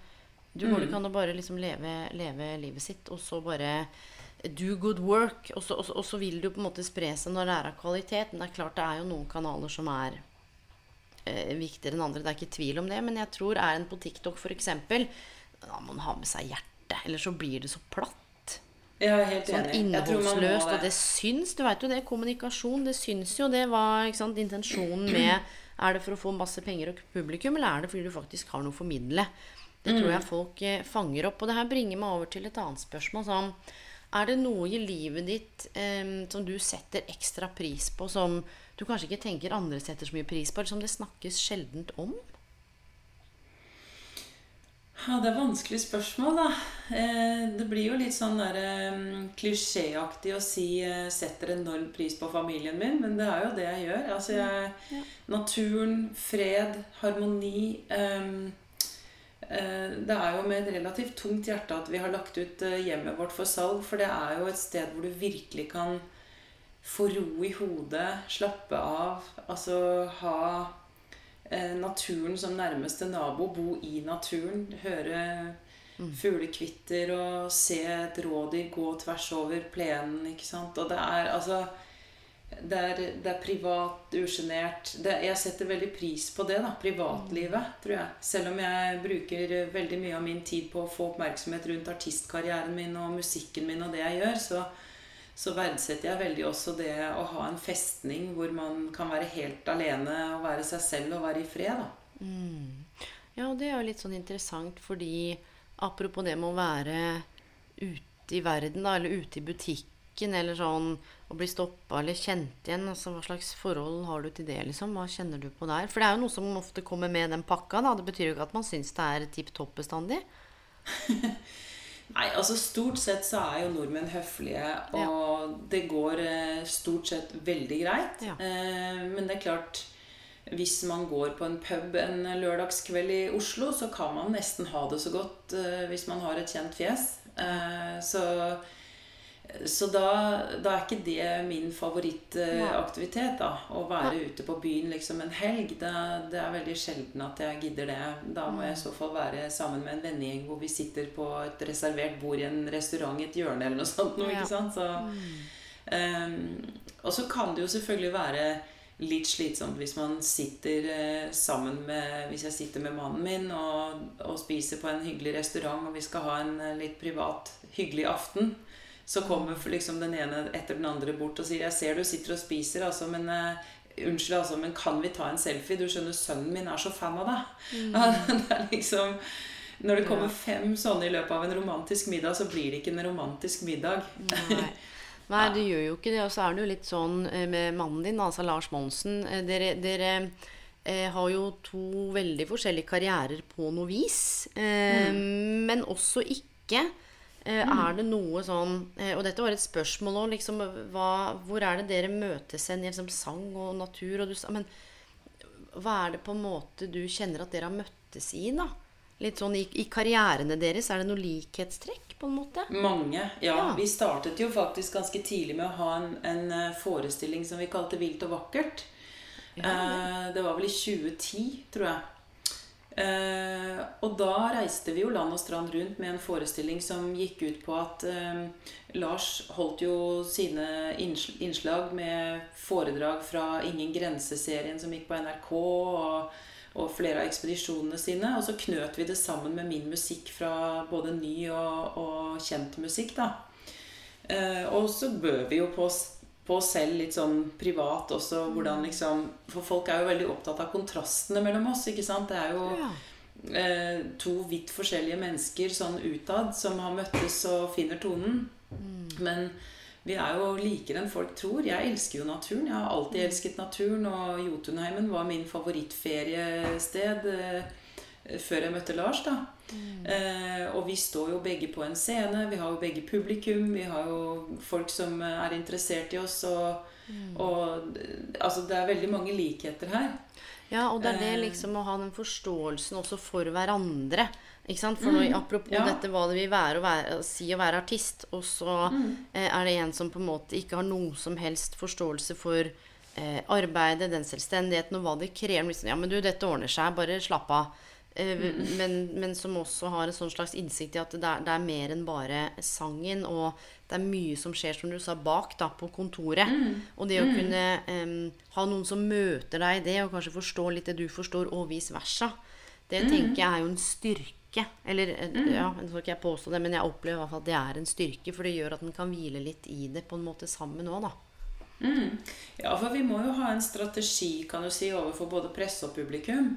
Du går ikke an å bare liksom leve, leve livet sitt, og så bare do good work. Og så, og, så, og så vil det jo på en måte spre seg når det er av kvalitet. Men det er klart det er jo noen kanaler som er eh, viktigere enn andre. Det er ikke tvil om det. Men jeg tror er en på TikTok f.eks. Da må man ha med seg hjertet. Eller så blir det så platt. Er helt Sånn enig. Jeg tror man må innholdsløst. Og det syns. Du veit jo det. Kommunikasjon. Det syns jo. Det var ikke sant, intensjonen med Er det for å få masse penger og publikum, eller er det fordi du faktisk har noe å formidle? Det tror jeg folk eh, fanger opp. Og det her bringer meg over til et annet spørsmål. Sånn, er det noe i livet ditt eh, som du setter ekstra pris på, som du kanskje ikke tenker andre setter så mye pris på, eller som det snakkes sjeldent om? Ja, det er vanskelig spørsmål, da. Eh, det blir jo litt sånn der, eh, klisjéaktig å si eh, 'setter enorm pris på familien min', men det er jo det jeg gjør. Altså, jeg, Naturen, fred, harmoni eh, Det er jo med et relativt tungt hjerte at vi har lagt ut hjemmet vårt for salg, for det er jo et sted hvor du virkelig kan få ro i hodet, slappe av. Altså ha eh, naturen som nærmeste nabo. Bo i naturen. Høre fuglekvitter og se et rådyr gå tvers over plenen. ikke sant? Og det er altså det er, det er privat, usjenert. Jeg setter veldig pris på det. da, Privatlivet, tror jeg. Selv om jeg bruker veldig mye av min tid på å få oppmerksomhet rundt artistkarrieren min og musikken min og det jeg gjør, så, så verdsetter jeg veldig også det å ha en festning hvor man kan være helt alene og være seg selv og være i fred. da. Ja, og det er jo litt sånn interessant fordi apropos det med å være ute i verden, da, eller ute i butikken, eller sånn å bli stoppa eller kjent igjen, altså hva slags forhold har du til det, liksom? Hva kjenner du på der? For det er jo noe som ofte kommer med den pakka, da. Det betyr jo ikke at man syns det er tipp topp bestandig. Nei, altså Stort sett så er jo nordmenn høflige, og det går eh, stort sett veldig greit. Ja. Eh, men det er klart hvis man går på en pub en lørdagskveld i Oslo, så kan man nesten ha det så godt eh, hvis man har et kjent fjes. Så så da, da er ikke det min favorittaktivitet, da. Å være ute på byen liksom en helg. Det, det er veldig sjelden at jeg gidder det. Da må jeg i så fall være sammen med en vennegjeng hvor vi sitter på et reservert bord i en restaurant i et hjørne eller noe sånt. Noe, ikke sant? Så, um, og så kan det jo selvfølgelig være litt slitsomt hvis man sitter eh, sammen med Hvis jeg sitter med mannen min og, og spiser på en hyggelig restaurant, og vi skal ha en eh, litt privat, hyggelig aften, så kommer liksom den ene etter den andre bort og sier 'Jeg ser du sitter og spiser, altså, men uh, Unnskyld, altså, men kan vi ta en selfie? Du skjønner, sønnen min er så fan av deg. det er liksom Når det kommer fem sånne i løpet av en romantisk middag, så blir det ikke en romantisk middag. Nei. Nei, det gjør jo ikke det. Og så er det jo litt sånn eh, med mannen din, altså Lars Monsen. eh, Dere, dere eh, har jo to veldig forskjellige karrierer på noe vis. Eh, Men også ikke. Eh, Er det noe sånn eh, Og dette var et spørsmål òg, liksom. Hva, hvor er det dere møtes hen i liksom, sang og natur? Og du, men hva er det på en måte du kjenner at dere har møttes i, da? Litt sånn i, i karrierene deres, er det noe likhetstrekk, på en måte? Mange. Ja, Ja. Vi startet jo faktisk ganske tidlig med å ha en, en eh, forestilling som vi kalte Vilt og vakkert. Eh, det var vel i 2010, tror jeg. Eh, og da reiste vi jo land og strand rundt med en forestilling som gikk ut på at eh, Lars holdt jo sine innslag med foredrag fra Ingen grense-serien som gikk på NRK, og, og flere av ekspedisjonene sine. Og så knøt vi det sammen med min musikk fra både ny og, og kjent musikk, da. Eh, og så bød vi jo på, oss- på oss selv litt sånn privat også hvordan liksom For folk er jo veldig opptatt av kontrastene mellom oss, ikke sant? Det er jo Ja. eh, to vidt forskjellige mennesker sånn utad som har møttes og finner tonen. Men vi er jo likere enn folk tror. Jeg elsker jo naturen. Jeg har alltid elsket naturen, og Jotunheimen var min favorittferiested eh, før jeg møtte Lars, da. Eh, og vi står jo begge på en scene. Vi har jo begge publikum. Vi har jo folk som eh, er interessert i oss. Og, og eh, altså, det er veldig mange likheter her. Ja, og det er det Eh. liksom å ha den forståelsen også for hverandre. Ikke sant? For når, apropos Mm, ja. dette hva det vil være å være, å si å være artist, og så Mm. eh, er det en som på en måte ikke har noe som helst forståelse for eh, arbeidet, den selvstendigheten og hva det krever. Liksom, ja, men du, dette ordner seg, bare slapp av. Eh, Mm. men, men som også har en sånn slags innsikt i at det er, det er mer enn bare sangen. Og det er mye som skjer, som du sa, bak da, på kontoret. Og det å kunne um, ha noen som møter deg i det, og kanskje forstå litt det du forstår, og vice versa, det tenker jeg er jo en styrke. Eller eh, ja, nå skal ikke jeg påstå det, men jeg opplever i hvert fall at det er en styrke. For det gjør at en kan hvile litt i det på en måte sammen òg, da. Ja, for vi må jo ha en strategi kan du si, overfor både presse og publikum.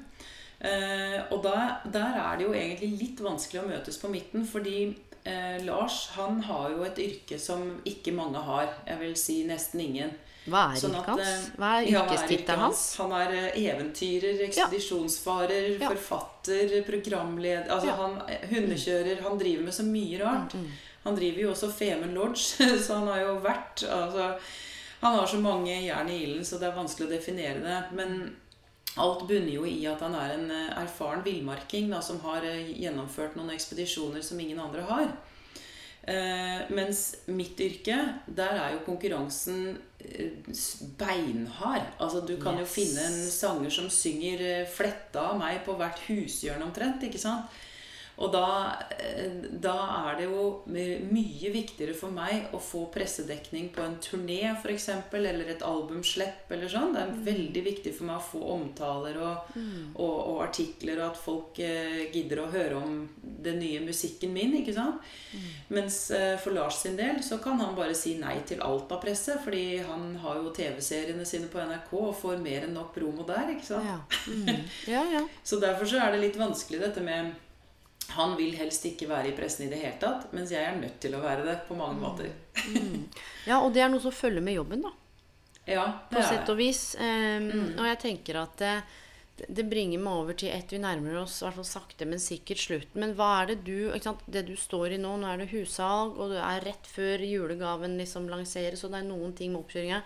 Eh, og da, der er det jo egentlig litt vanskelig å møtes på midten, fordi eh, Lars han har jo et yrke som ikke mange har. Jeg vil si nesten ingen. Hva er Sånn yrket hans? eh, Hva er yrkestittelen hans? Han er eventyrer, ekspedisjonsfarer, Ja. forfatter, programleder Altså Ja. han hundekjører. Han driver med så mye rart. Mm, Han driver jo også Femund Lodge, så han har jo vært altså, Han har så mange jern i ilden, så det er vanskelig å definere det. Men alt bunner jo i at han er en eh, erfaren villmarking da, som har eh, gjennomført noen ekspedisjoner som ingen andre har. Eh, mens mitt yrke, der er jo konkurransen eh, beinhard. Altså Du kan jo finne en sanger som synger fletta av meg på hvert hushjørne omtrent. ikke sant? Og da, eh, da er det jo mye viktigere for meg å få pressedekning på en turné f.eks., eller et albumslepp eller sånn. Det er veldig viktig for meg å få omtaler og, og, og artikler, og at folk eh, gidder å høre om den nye musikken min. ikke sant? Mens eh, for Lars sin del så kan han bare si nei til alt av presse, fordi han har jo TV-seriene sine på NRK og får mer enn nok promo der. ikke sant? Ja. Mm. ja, ja. Så derfor så er det litt vanskelig dette med Han vil helst ikke være i pressen i det hele tatt, mens jeg er nødt til å være det på mange måter. Ja, og det er noe som følger med jobben, da. Ja, På sett og vis. Um, Og jeg tenker at det, det bringer meg over til et vi nærmer oss hvert fall sakte, men sikkert slutten. Men hva er det du Det du står i nå, nå er det hussalg, og det er rett før julegaven liksom lanseres, og det er noen ting med oppkjøringa.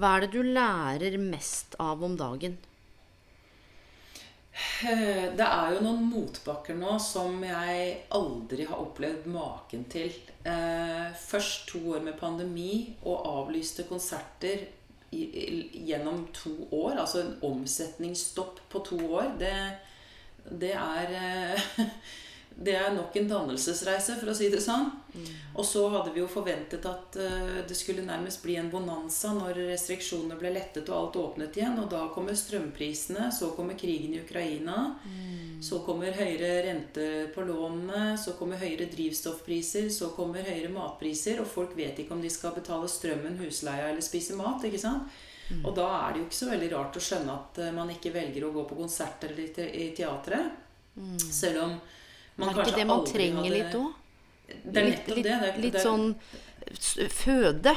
Hva er det du lærer mest av om dagen? Det er jo noen motbakker nå som jeg aldri har opplevd maken til. Eh, Først to år med pandemi og avlyste konserter gjennom to år. Altså en omsetningsstopp på to år. Det, det er eh, Det er nok en dannelsesreise, for å si det sånn. Og så hadde vi jo forventet at eh, det skulle nærmest bli en bonanza når restriksjonene ble lettet og alt åpnet igjen. Og da kommer strømprisene, så kommer krigen i Ukraina. Så kommer høyere rente på lånene, så kommer høyere drivstoffpriser, så kommer høyere matpriser, og folk vet ikke om de skal betale strømmen, husleia eller spise mat. ikke sant? Og da er det jo ikke så veldig rart å skjønne at eh, man ikke velger å gå på konserter eller i te- i teatret. Selv om man Er det ikke det man trenger hadde- litt òg? Det er nettopp litt, det. det er, litt det er, sånn føde.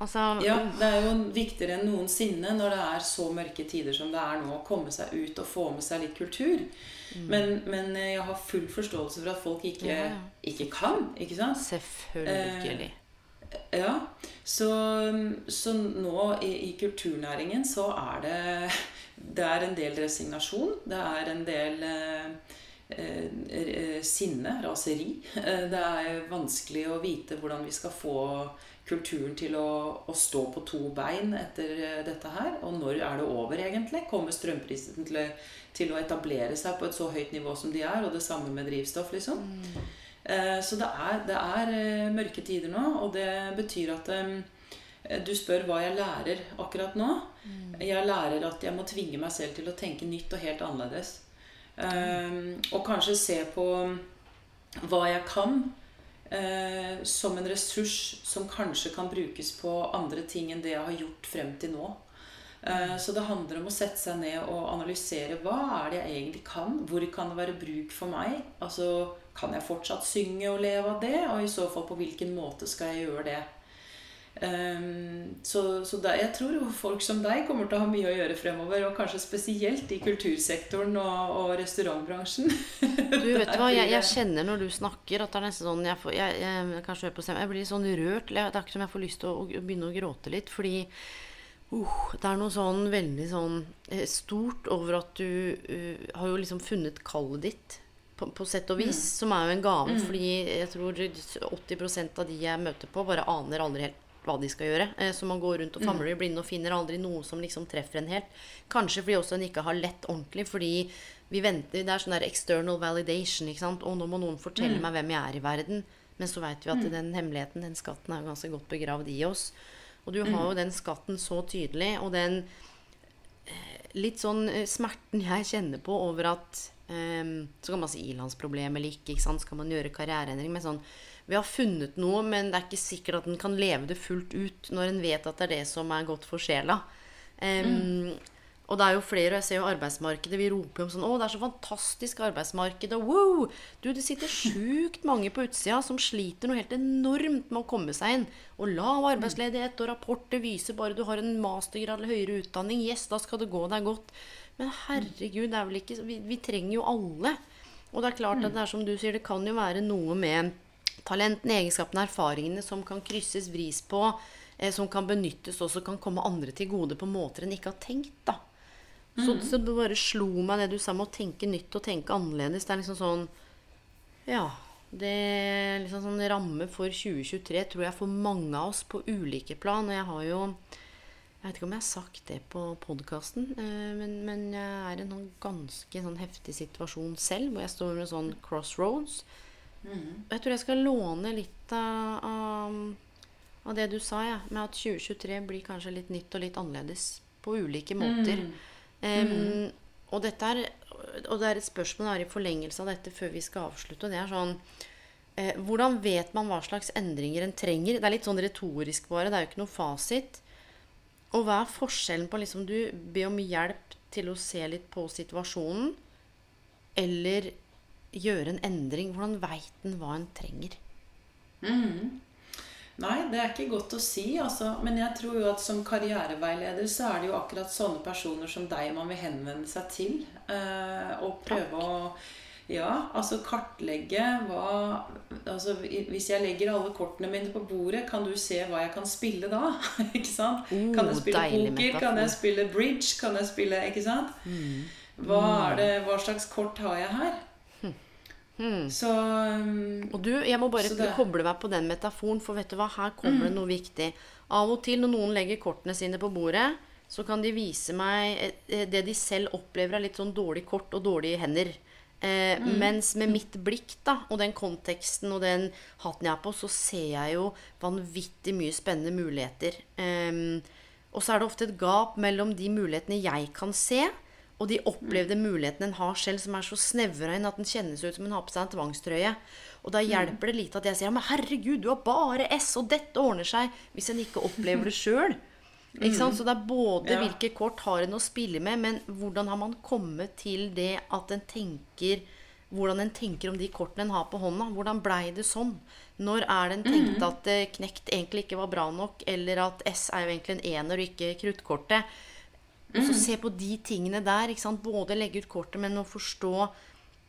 Altså Ja, det er jo viktigere enn noensinne når det er så mørke tider som det er nå, å komme seg ut og få med seg litt kultur. Men, men jeg har full forståelse for at folk ikke, Mm. Ja, ja. ikke kan. ikke sant? Selvfølgelig. Ja, så, så nå i, i kulturnæringen så er det Det er en del resignasjon. Det er en del eh, eh, eh, sinne, raseri. Eh, Det er vanskelig å vite hvordan vi skal få kulturen til å, å stå på to bein etter eh, dette her. Og når er det over, egentlig? Kommer strømprisene til, til å etablere seg på et så høyt nivå som de er? Og det samme med drivstoff, liksom. Mm. Så det er, det er eh, mørke tider nå, og det betyr at eh, du spør hva jeg lærer akkurat nå. Jeg lærer at jeg må tvinge meg selv til å tenke nytt og helt annerledes. Eh, Og kanskje se på hva jeg kan eh, som en ressurs som kanskje kan brukes på andre ting enn det jeg har gjort frem til nå. Eh, Så det handler om å sette seg ned og analysere hva er det jeg egentlig kan. Hvor kan det være bruk for meg? Altså, Kan jeg fortsatt synge og leve av det? Og i så fall på hvilken måte skal jeg gjøre det? Um, så så det, jeg tror jo folk som deg kommer til å ha mye å gjøre fremover. Og kanskje spesielt i kultursektoren og, og restaurantbransjen. Du vet Der hva, jeg, jeg kjenner når du snakker at det er nesten sånn Jeg, får, jeg, jeg, jeg blir sånn rørt. Det er ikke som jeg får lyst til å, å begynne å gråte litt. Fordi uh, det er noe sånn veldig sånn eh, stort over at du uh, har jo liksom funnet kallet ditt. På, på sett og vis, som er jo en gave. Fordi jeg tror 80% av de jeg møter på, bare aner aldri helt hva de skal gjøre. Eh, Så man går rundt og famler i blinde og finner aldri noe som liksom treffer en helt. Kanskje fordi også en ikke har lett ordentlig, fordi vi venter Det er sånn der external validation, ikke sant. Og nå må noen fortelle meg hvem jeg er i verden. Men så veit vi at den hemmeligheten, den skatten, er jo ganske godt begravd i oss. Og du har jo den skatten så tydelig, og den eh, litt sånn eh, smerten jeg kjenner på over at um, Så kan man si ilandsproblem eller ikke, ikke sant? skal man gjøre karriereendring. Men sånn Vi har funnet noe, men det er ikke sikkert at en kan leve det fullt ut når en vet at det er det som er godt for sjela. Em, Og det er jo flere, og jeg ser jo arbeidsmarkedet, vi roper jo om sånn Å, det er så fantastisk arbeidsmarked, og wow! Du, det sitter sjukt mange på utsida som sliter noe helt enormt med å komme seg inn. Og lav arbeidsledighet, og rapporter viser bare du har en mastergrad eller høyere utdanning. Yes, da skal det gå deg godt. Men herregud, det er vel ikke Vi, vi trenger jo alle. Og det er klart at det er som du sier, det kan jo være noe med talentene, egenskapene, erfaringene som kan krysses, vris på, eh, som kan benyttes og som kan komme andre til gode på måter en ikke har tenkt. da. Så, så det bare slo meg det du sa med å tenke nytt og tenke annerledes. Det er liksom sånn Ja. Det er liksom sånn ramme for 2023 tror jeg for mange av oss på ulike plan. Og jeg har jo Jeg vet ikke om jeg har sagt det på podkasten, men, men, jeg er i en sånn ganske sånn heftig situasjon selv, hvor jeg står med sånn crossroads. Mm. Jeg tror jeg skal låne litt av, av, av det du sa, ja, med at 2023 blir kanskje litt nytt og litt annerledes på ulike måter. Mm. Um, og, dette er, og det er et spørsmål er i forlengelse av dette før vi skal avslutte. og det er sånn eh, Hvordan vet man hva slags endringer en trenger? Det er litt sånn retorisk bare. Det er jo ikke noe fasit. Og hva er forskjellen på liksom du ber om hjelp til å se litt på situasjonen, eller gjøre en endring? Hvordan veit en hva en trenger? Mm. Nei, det er ikke godt å si. Altså. Men jeg tror jo at som karriereveileder så er det jo akkurat sånne personer som deg man vil henvende seg til. Eh, og prøve Takk. å ja, altså kartlegge hva altså Hvis jeg legger alle kortene mine på bordet, kan du se hva jeg kan spille da? ikke sant? Oh, kan jeg spille poker? Kan jeg spille bridge? Kan jeg spille Ikke sant? Mm. Hva, er det, hva slags kort har jeg her? Hmm. Så um, Og du, jeg må bare det... koble meg på den metaforen, for vet du hva, her kommer mm. det noe viktig. Av og til når noen legger kortene sine på bordet, så kan de vise meg eh, det de selv opplever er litt sånn dårlig kort og dårlige hender. Eh, mm. Mens med mitt blikk da, og den konteksten og den hatten jeg har på, så ser jeg jo vanvittig mye spennende muligheter. Eh, og så er det ofte et gap mellom de mulighetene jeg kan se, og de opplevde muligheten en har selv, som er så snevra inn at den kjennes ut som hun har på seg en tvangstrøye. Og da hjelper det lite at jeg sier men herregud, du har bare S, og dette ordner seg. Hvis en ikke opplever det sjøl. Så det er både ja. hvilke kort har en å spille med, men hvordan har man kommet til det at en tenker Hvordan en tenker om de kortene en har på hånda. Hvordan blei det sånn? Når er det en tenkte at knekt egentlig ikke var bra nok, eller at S er jo egentlig en ener og ikke kruttkortet? Og så se på de tingene der. Både legge ut kortet, men å forstå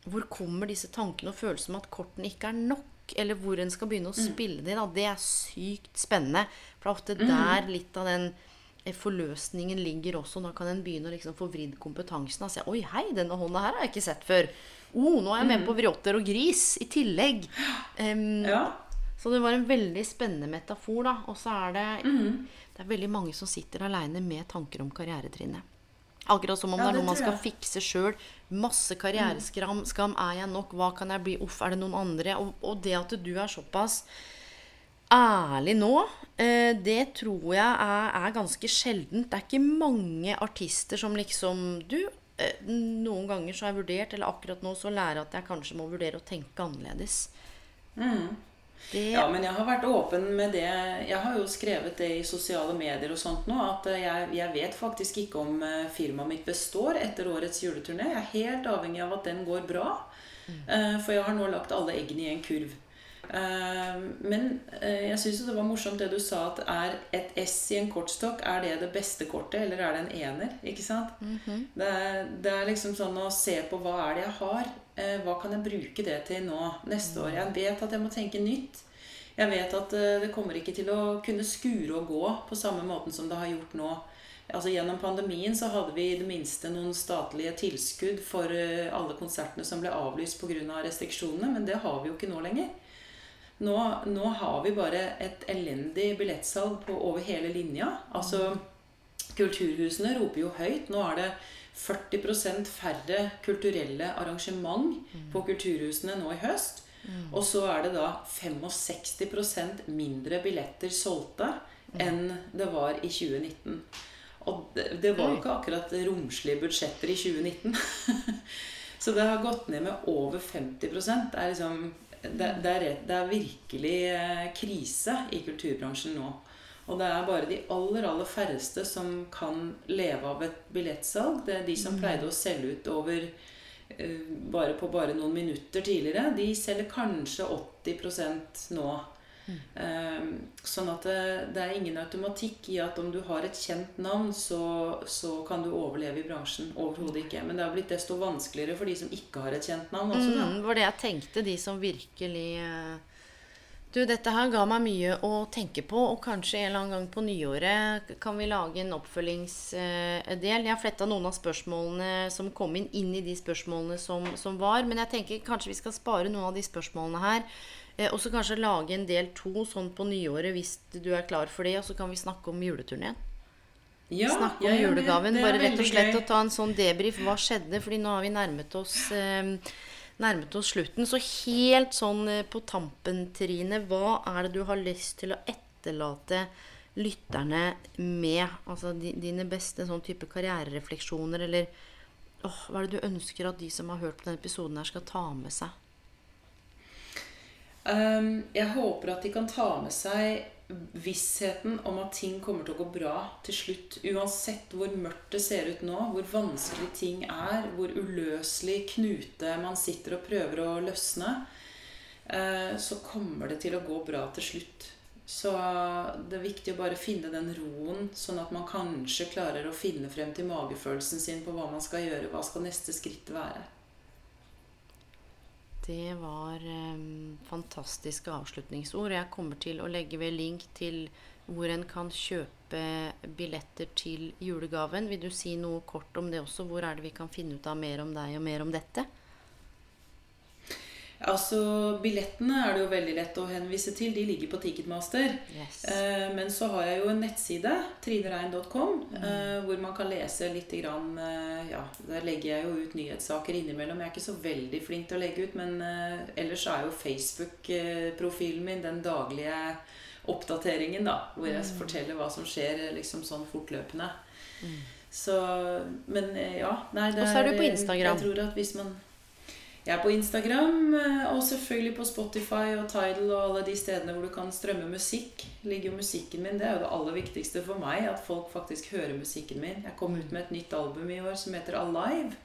hvor kommer disse tankene og følelsene om at kortene ikke er nok. Eller hvor en skal begynne å mm. spille de. Da. Det er sykt spennende. For det er ofte mm. der litt av den eh, forløsningen ligger også. Da kan en begynne å liksom få vridd kompetansen. Og se Oi, hei, denne hånda her har jeg ikke sett før. Oh, nå er jeg med på mm. vriotter og gris i tillegg. Um, ja. Så det var en veldig spennende metafor, da. Og så er det mm. Det er veldig mange som sitter aleine med tanker om karrieretrinnet. Akkurat som om ja, det er noe man skal fikse sjøl. Masse karriereskram. Skam, er jeg nok? Hva kan jeg bli? Uff, er det noen andre? Og, og det at du er såpass ærlig nå, eh, det tror jeg er, er, ganske sjeldent. Det er ikke mange artister som liksom Du, eh, noen ganger så har jeg vurdert, eller akkurat nå så lærer jeg at jeg kanskje må vurdere å tenke annerledes. Mm. Det... Ja, men jeg har vært åpen med det. Jeg har jo skrevet det i sosiale medier og sånt nå, at eh, jeg, jeg vet faktisk ikke om eh, firmaet mitt består etter årets juleturné. Jeg er helt avhengig av at den går bra. Mm. Eh, for jeg har nå lagt alle eggene i en kurv. Men jeg syns det var morsomt det du sa, at er et S i en kortstokk Er det det beste kortet, eller er det en ener? Ikke sant? Mm -hmm. det, det, er liksom sånn å se på hva er det jeg har. Eh, hva kan jeg bruke det til nå neste år? Jeg vet at jeg må tenke nytt. Jeg vet at eh, det kommer ikke til å kunne skure og gå på samme måten som det har gjort nå. Altså Gjennom pandemien så hadde vi i det minste noen statlige tilskudd for eh, alle konsertene som ble avlyst pga. Av restriksjonene, men det har vi jo ikke nå lenger. Nå, nå har vi bare et elendig billettsalg på, over hele linja. Altså Kulturhusene roper jo høyt. Nå er det 40 færre kulturelle arrangement mm. på kulturhusene nå i høst. Mm. Og så er det da 65% mindre billetter solgte mm. enn det var i 2019. Og det, det var jo ikke akkurat romslige budsjetter i 2019. så det har gått ned med over 50 Det er, liksom, det, det er, det er virkelig eh, krise i kulturbransjen nå. Og det er bare de aller, aller færreste som kan leve av et billettsalg. Det er de som mm. pleide å selge ut over uh, bare på bare noen minutter tidligere. De selger kanskje 80% nå. Um, sånn at det, det, er ingen automatikk i at om du har et kjent navn, så, så kan du overleve i bransjen. Overhodet ikke. Men det har blitt desto vanskeligere for de som ikke har et kjent navn. Også, mm, var det jeg tenkte. De som virkelig uh Du, dette her ga meg mye å tenke på, og kanskje en eller annen gang på nyåret kan vi lage en oppfølgingsdel. Jeg har fletta noen av spørsmålene som kom inn, inn i de spørsmålene som, som, var. Men jeg tenker kanskje vi skal spare noen av de spørsmålene her. Eh, og så kanskje lage en del to sånn på nyåret hvis du er klar for det. Og så kan vi snakke om juleturneen. Ja, snakke om julegaven. Bare rett og slett å ta en sånn debrief. Hva skjedde? Fordi nå har vi nærmet oss eh, nærmet oss slutten. Så helt sånn eh, på tampen, Trine, hva er det du har lyst til å etterlate lytterne med? Altså dine beste sånn type karriererefleksjoner, eller åh, hva er det du ønsker at de som har hørt på denne episoden her, skal ta med seg? Um, jeg håper at de kan ta med seg vissheten om at ting kommer til å gå bra til slutt. Uansett hvor mørkt det ser ut nå, hvor vanskelig ting er, hvor uløselig knute man sitter og prøver å løsne, eh, så kommer det til å gå bra til slutt. Så det er viktig å bare finne den roen, sånn at man kanskje klarer å finne frem til magefølelsen sin på hva man skal gjøre. Hva skal neste skritt være? Det var um, fantastiske avslutningsord. Jeg kommer til å legge ved link til hvor en kan kjøpe billetter til julegaven. Vil du si noe kort om det også? Hvor er det vi kan finne ut av mer om deg og mer om dette? Altså, Billettene er det jo veldig lett å henvise til. De ligger på Ticketmaster. Yes. Eh, men så har jeg jo en nettside, trinerein.com, mm. eh, hvor man kan lese litt grann, eh, ja, Der legger jeg jo ut nyhetssaker innimellom. Jeg er ikke så veldig flink til å legge ut, men eh, ellers er jo Facebook-profilen min den daglige oppdateringen, da. Hvor jeg mm. forteller hva som skjer liksom sånn fortløpende. Mm. Så Men eh, ja. Nei, det er, Og så er du på Instagram. Jeg tror at hvis man jeg er på Instagram eh, og selvfølgelig på Spotify og Tidal og alle de stedene hvor du kan strømme musikk. ligger jo musikken min, Det er jo det aller viktigste for meg, at folk faktisk hører musikken min. Jeg kom ut med et nytt album i år som heter Alive.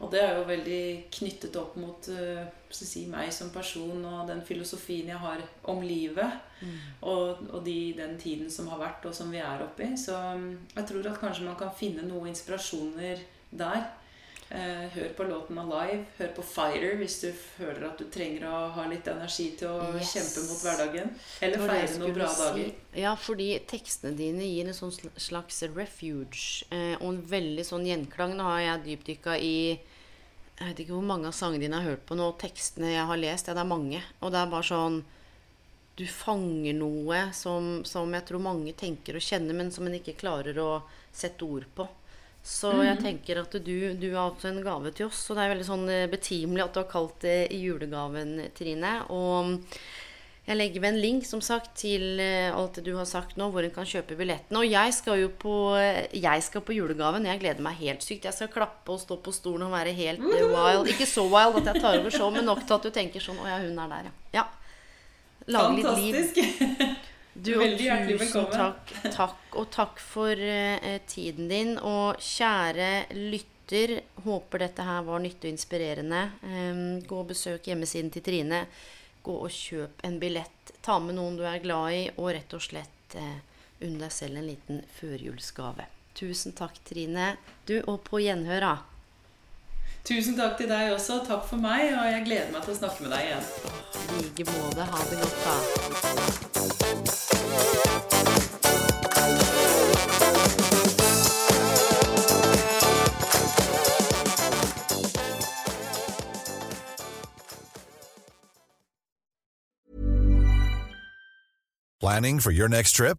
Og det er jo veldig knyttet opp mot uh, si, meg som person og den filosofien jeg har om livet. Mm. Og, og de, den tiden som har vært, og som vi er oppi. Så um, jeg tror at kanskje man kan finne noen inspirasjoner der. Eh, hør på låten 'Alive'. Hør på 'Fighter' hvis du føler at du trenger å ha litt energi til å yes. kjempe mot hverdagen. Eller feire noen bra si. dager. Ja, fordi tekstene dine gir en sånn slags refuge. Eh, og en veldig sånn gjenklang. Nå har jeg dypdykka i Jeg vet ikke hvor mange av sangene dine jeg har hørt på nå. Tekstene jeg har lest, ja, det er mange. Og det er bare sånn Du fanger noe som, som jeg tror mange tenker og kjenner, men som en ikke klarer å sette ord på. Så jeg mhm. tenker at du, du har også en gave til oss. Og det er veldig sånn eh, betimelig at du har kalt det julegaven, Trine. Og jeg legger ved en link som sagt, til eh, alt det du har sagt nå, hvor en kan kjøpe billettene. Og jeg skal jo på, eh, jeg skal på julegaven. Jeg gleder meg helt sykt. Jeg skal klappe og stå på stolen og være helt wild. Ikke så wild at jeg tar over showet, men nok til at du tenker sånn Å ja, hun er der, ja. ja. Lage litt liv. Du, Veldig hjertelig velkommen. Takk, takk, og takk for uh, tiden din. Og kjære lytter, håper dette her var nyttig og inspirerende. Um, gå og besøk hjemmesiden til Trine. Gå og kjøp en billett. Ta med noen du er glad i, og rett og slett uh, unn deg selv en liten førjulsgave. Tusen takk, Trine. Du, og på gjenhør, da. Tusen takk til deg også. Takk for meg, og jeg gleder meg til å snakke med deg igjen. I like måte. Ha det godt, da. Planning for your next trip?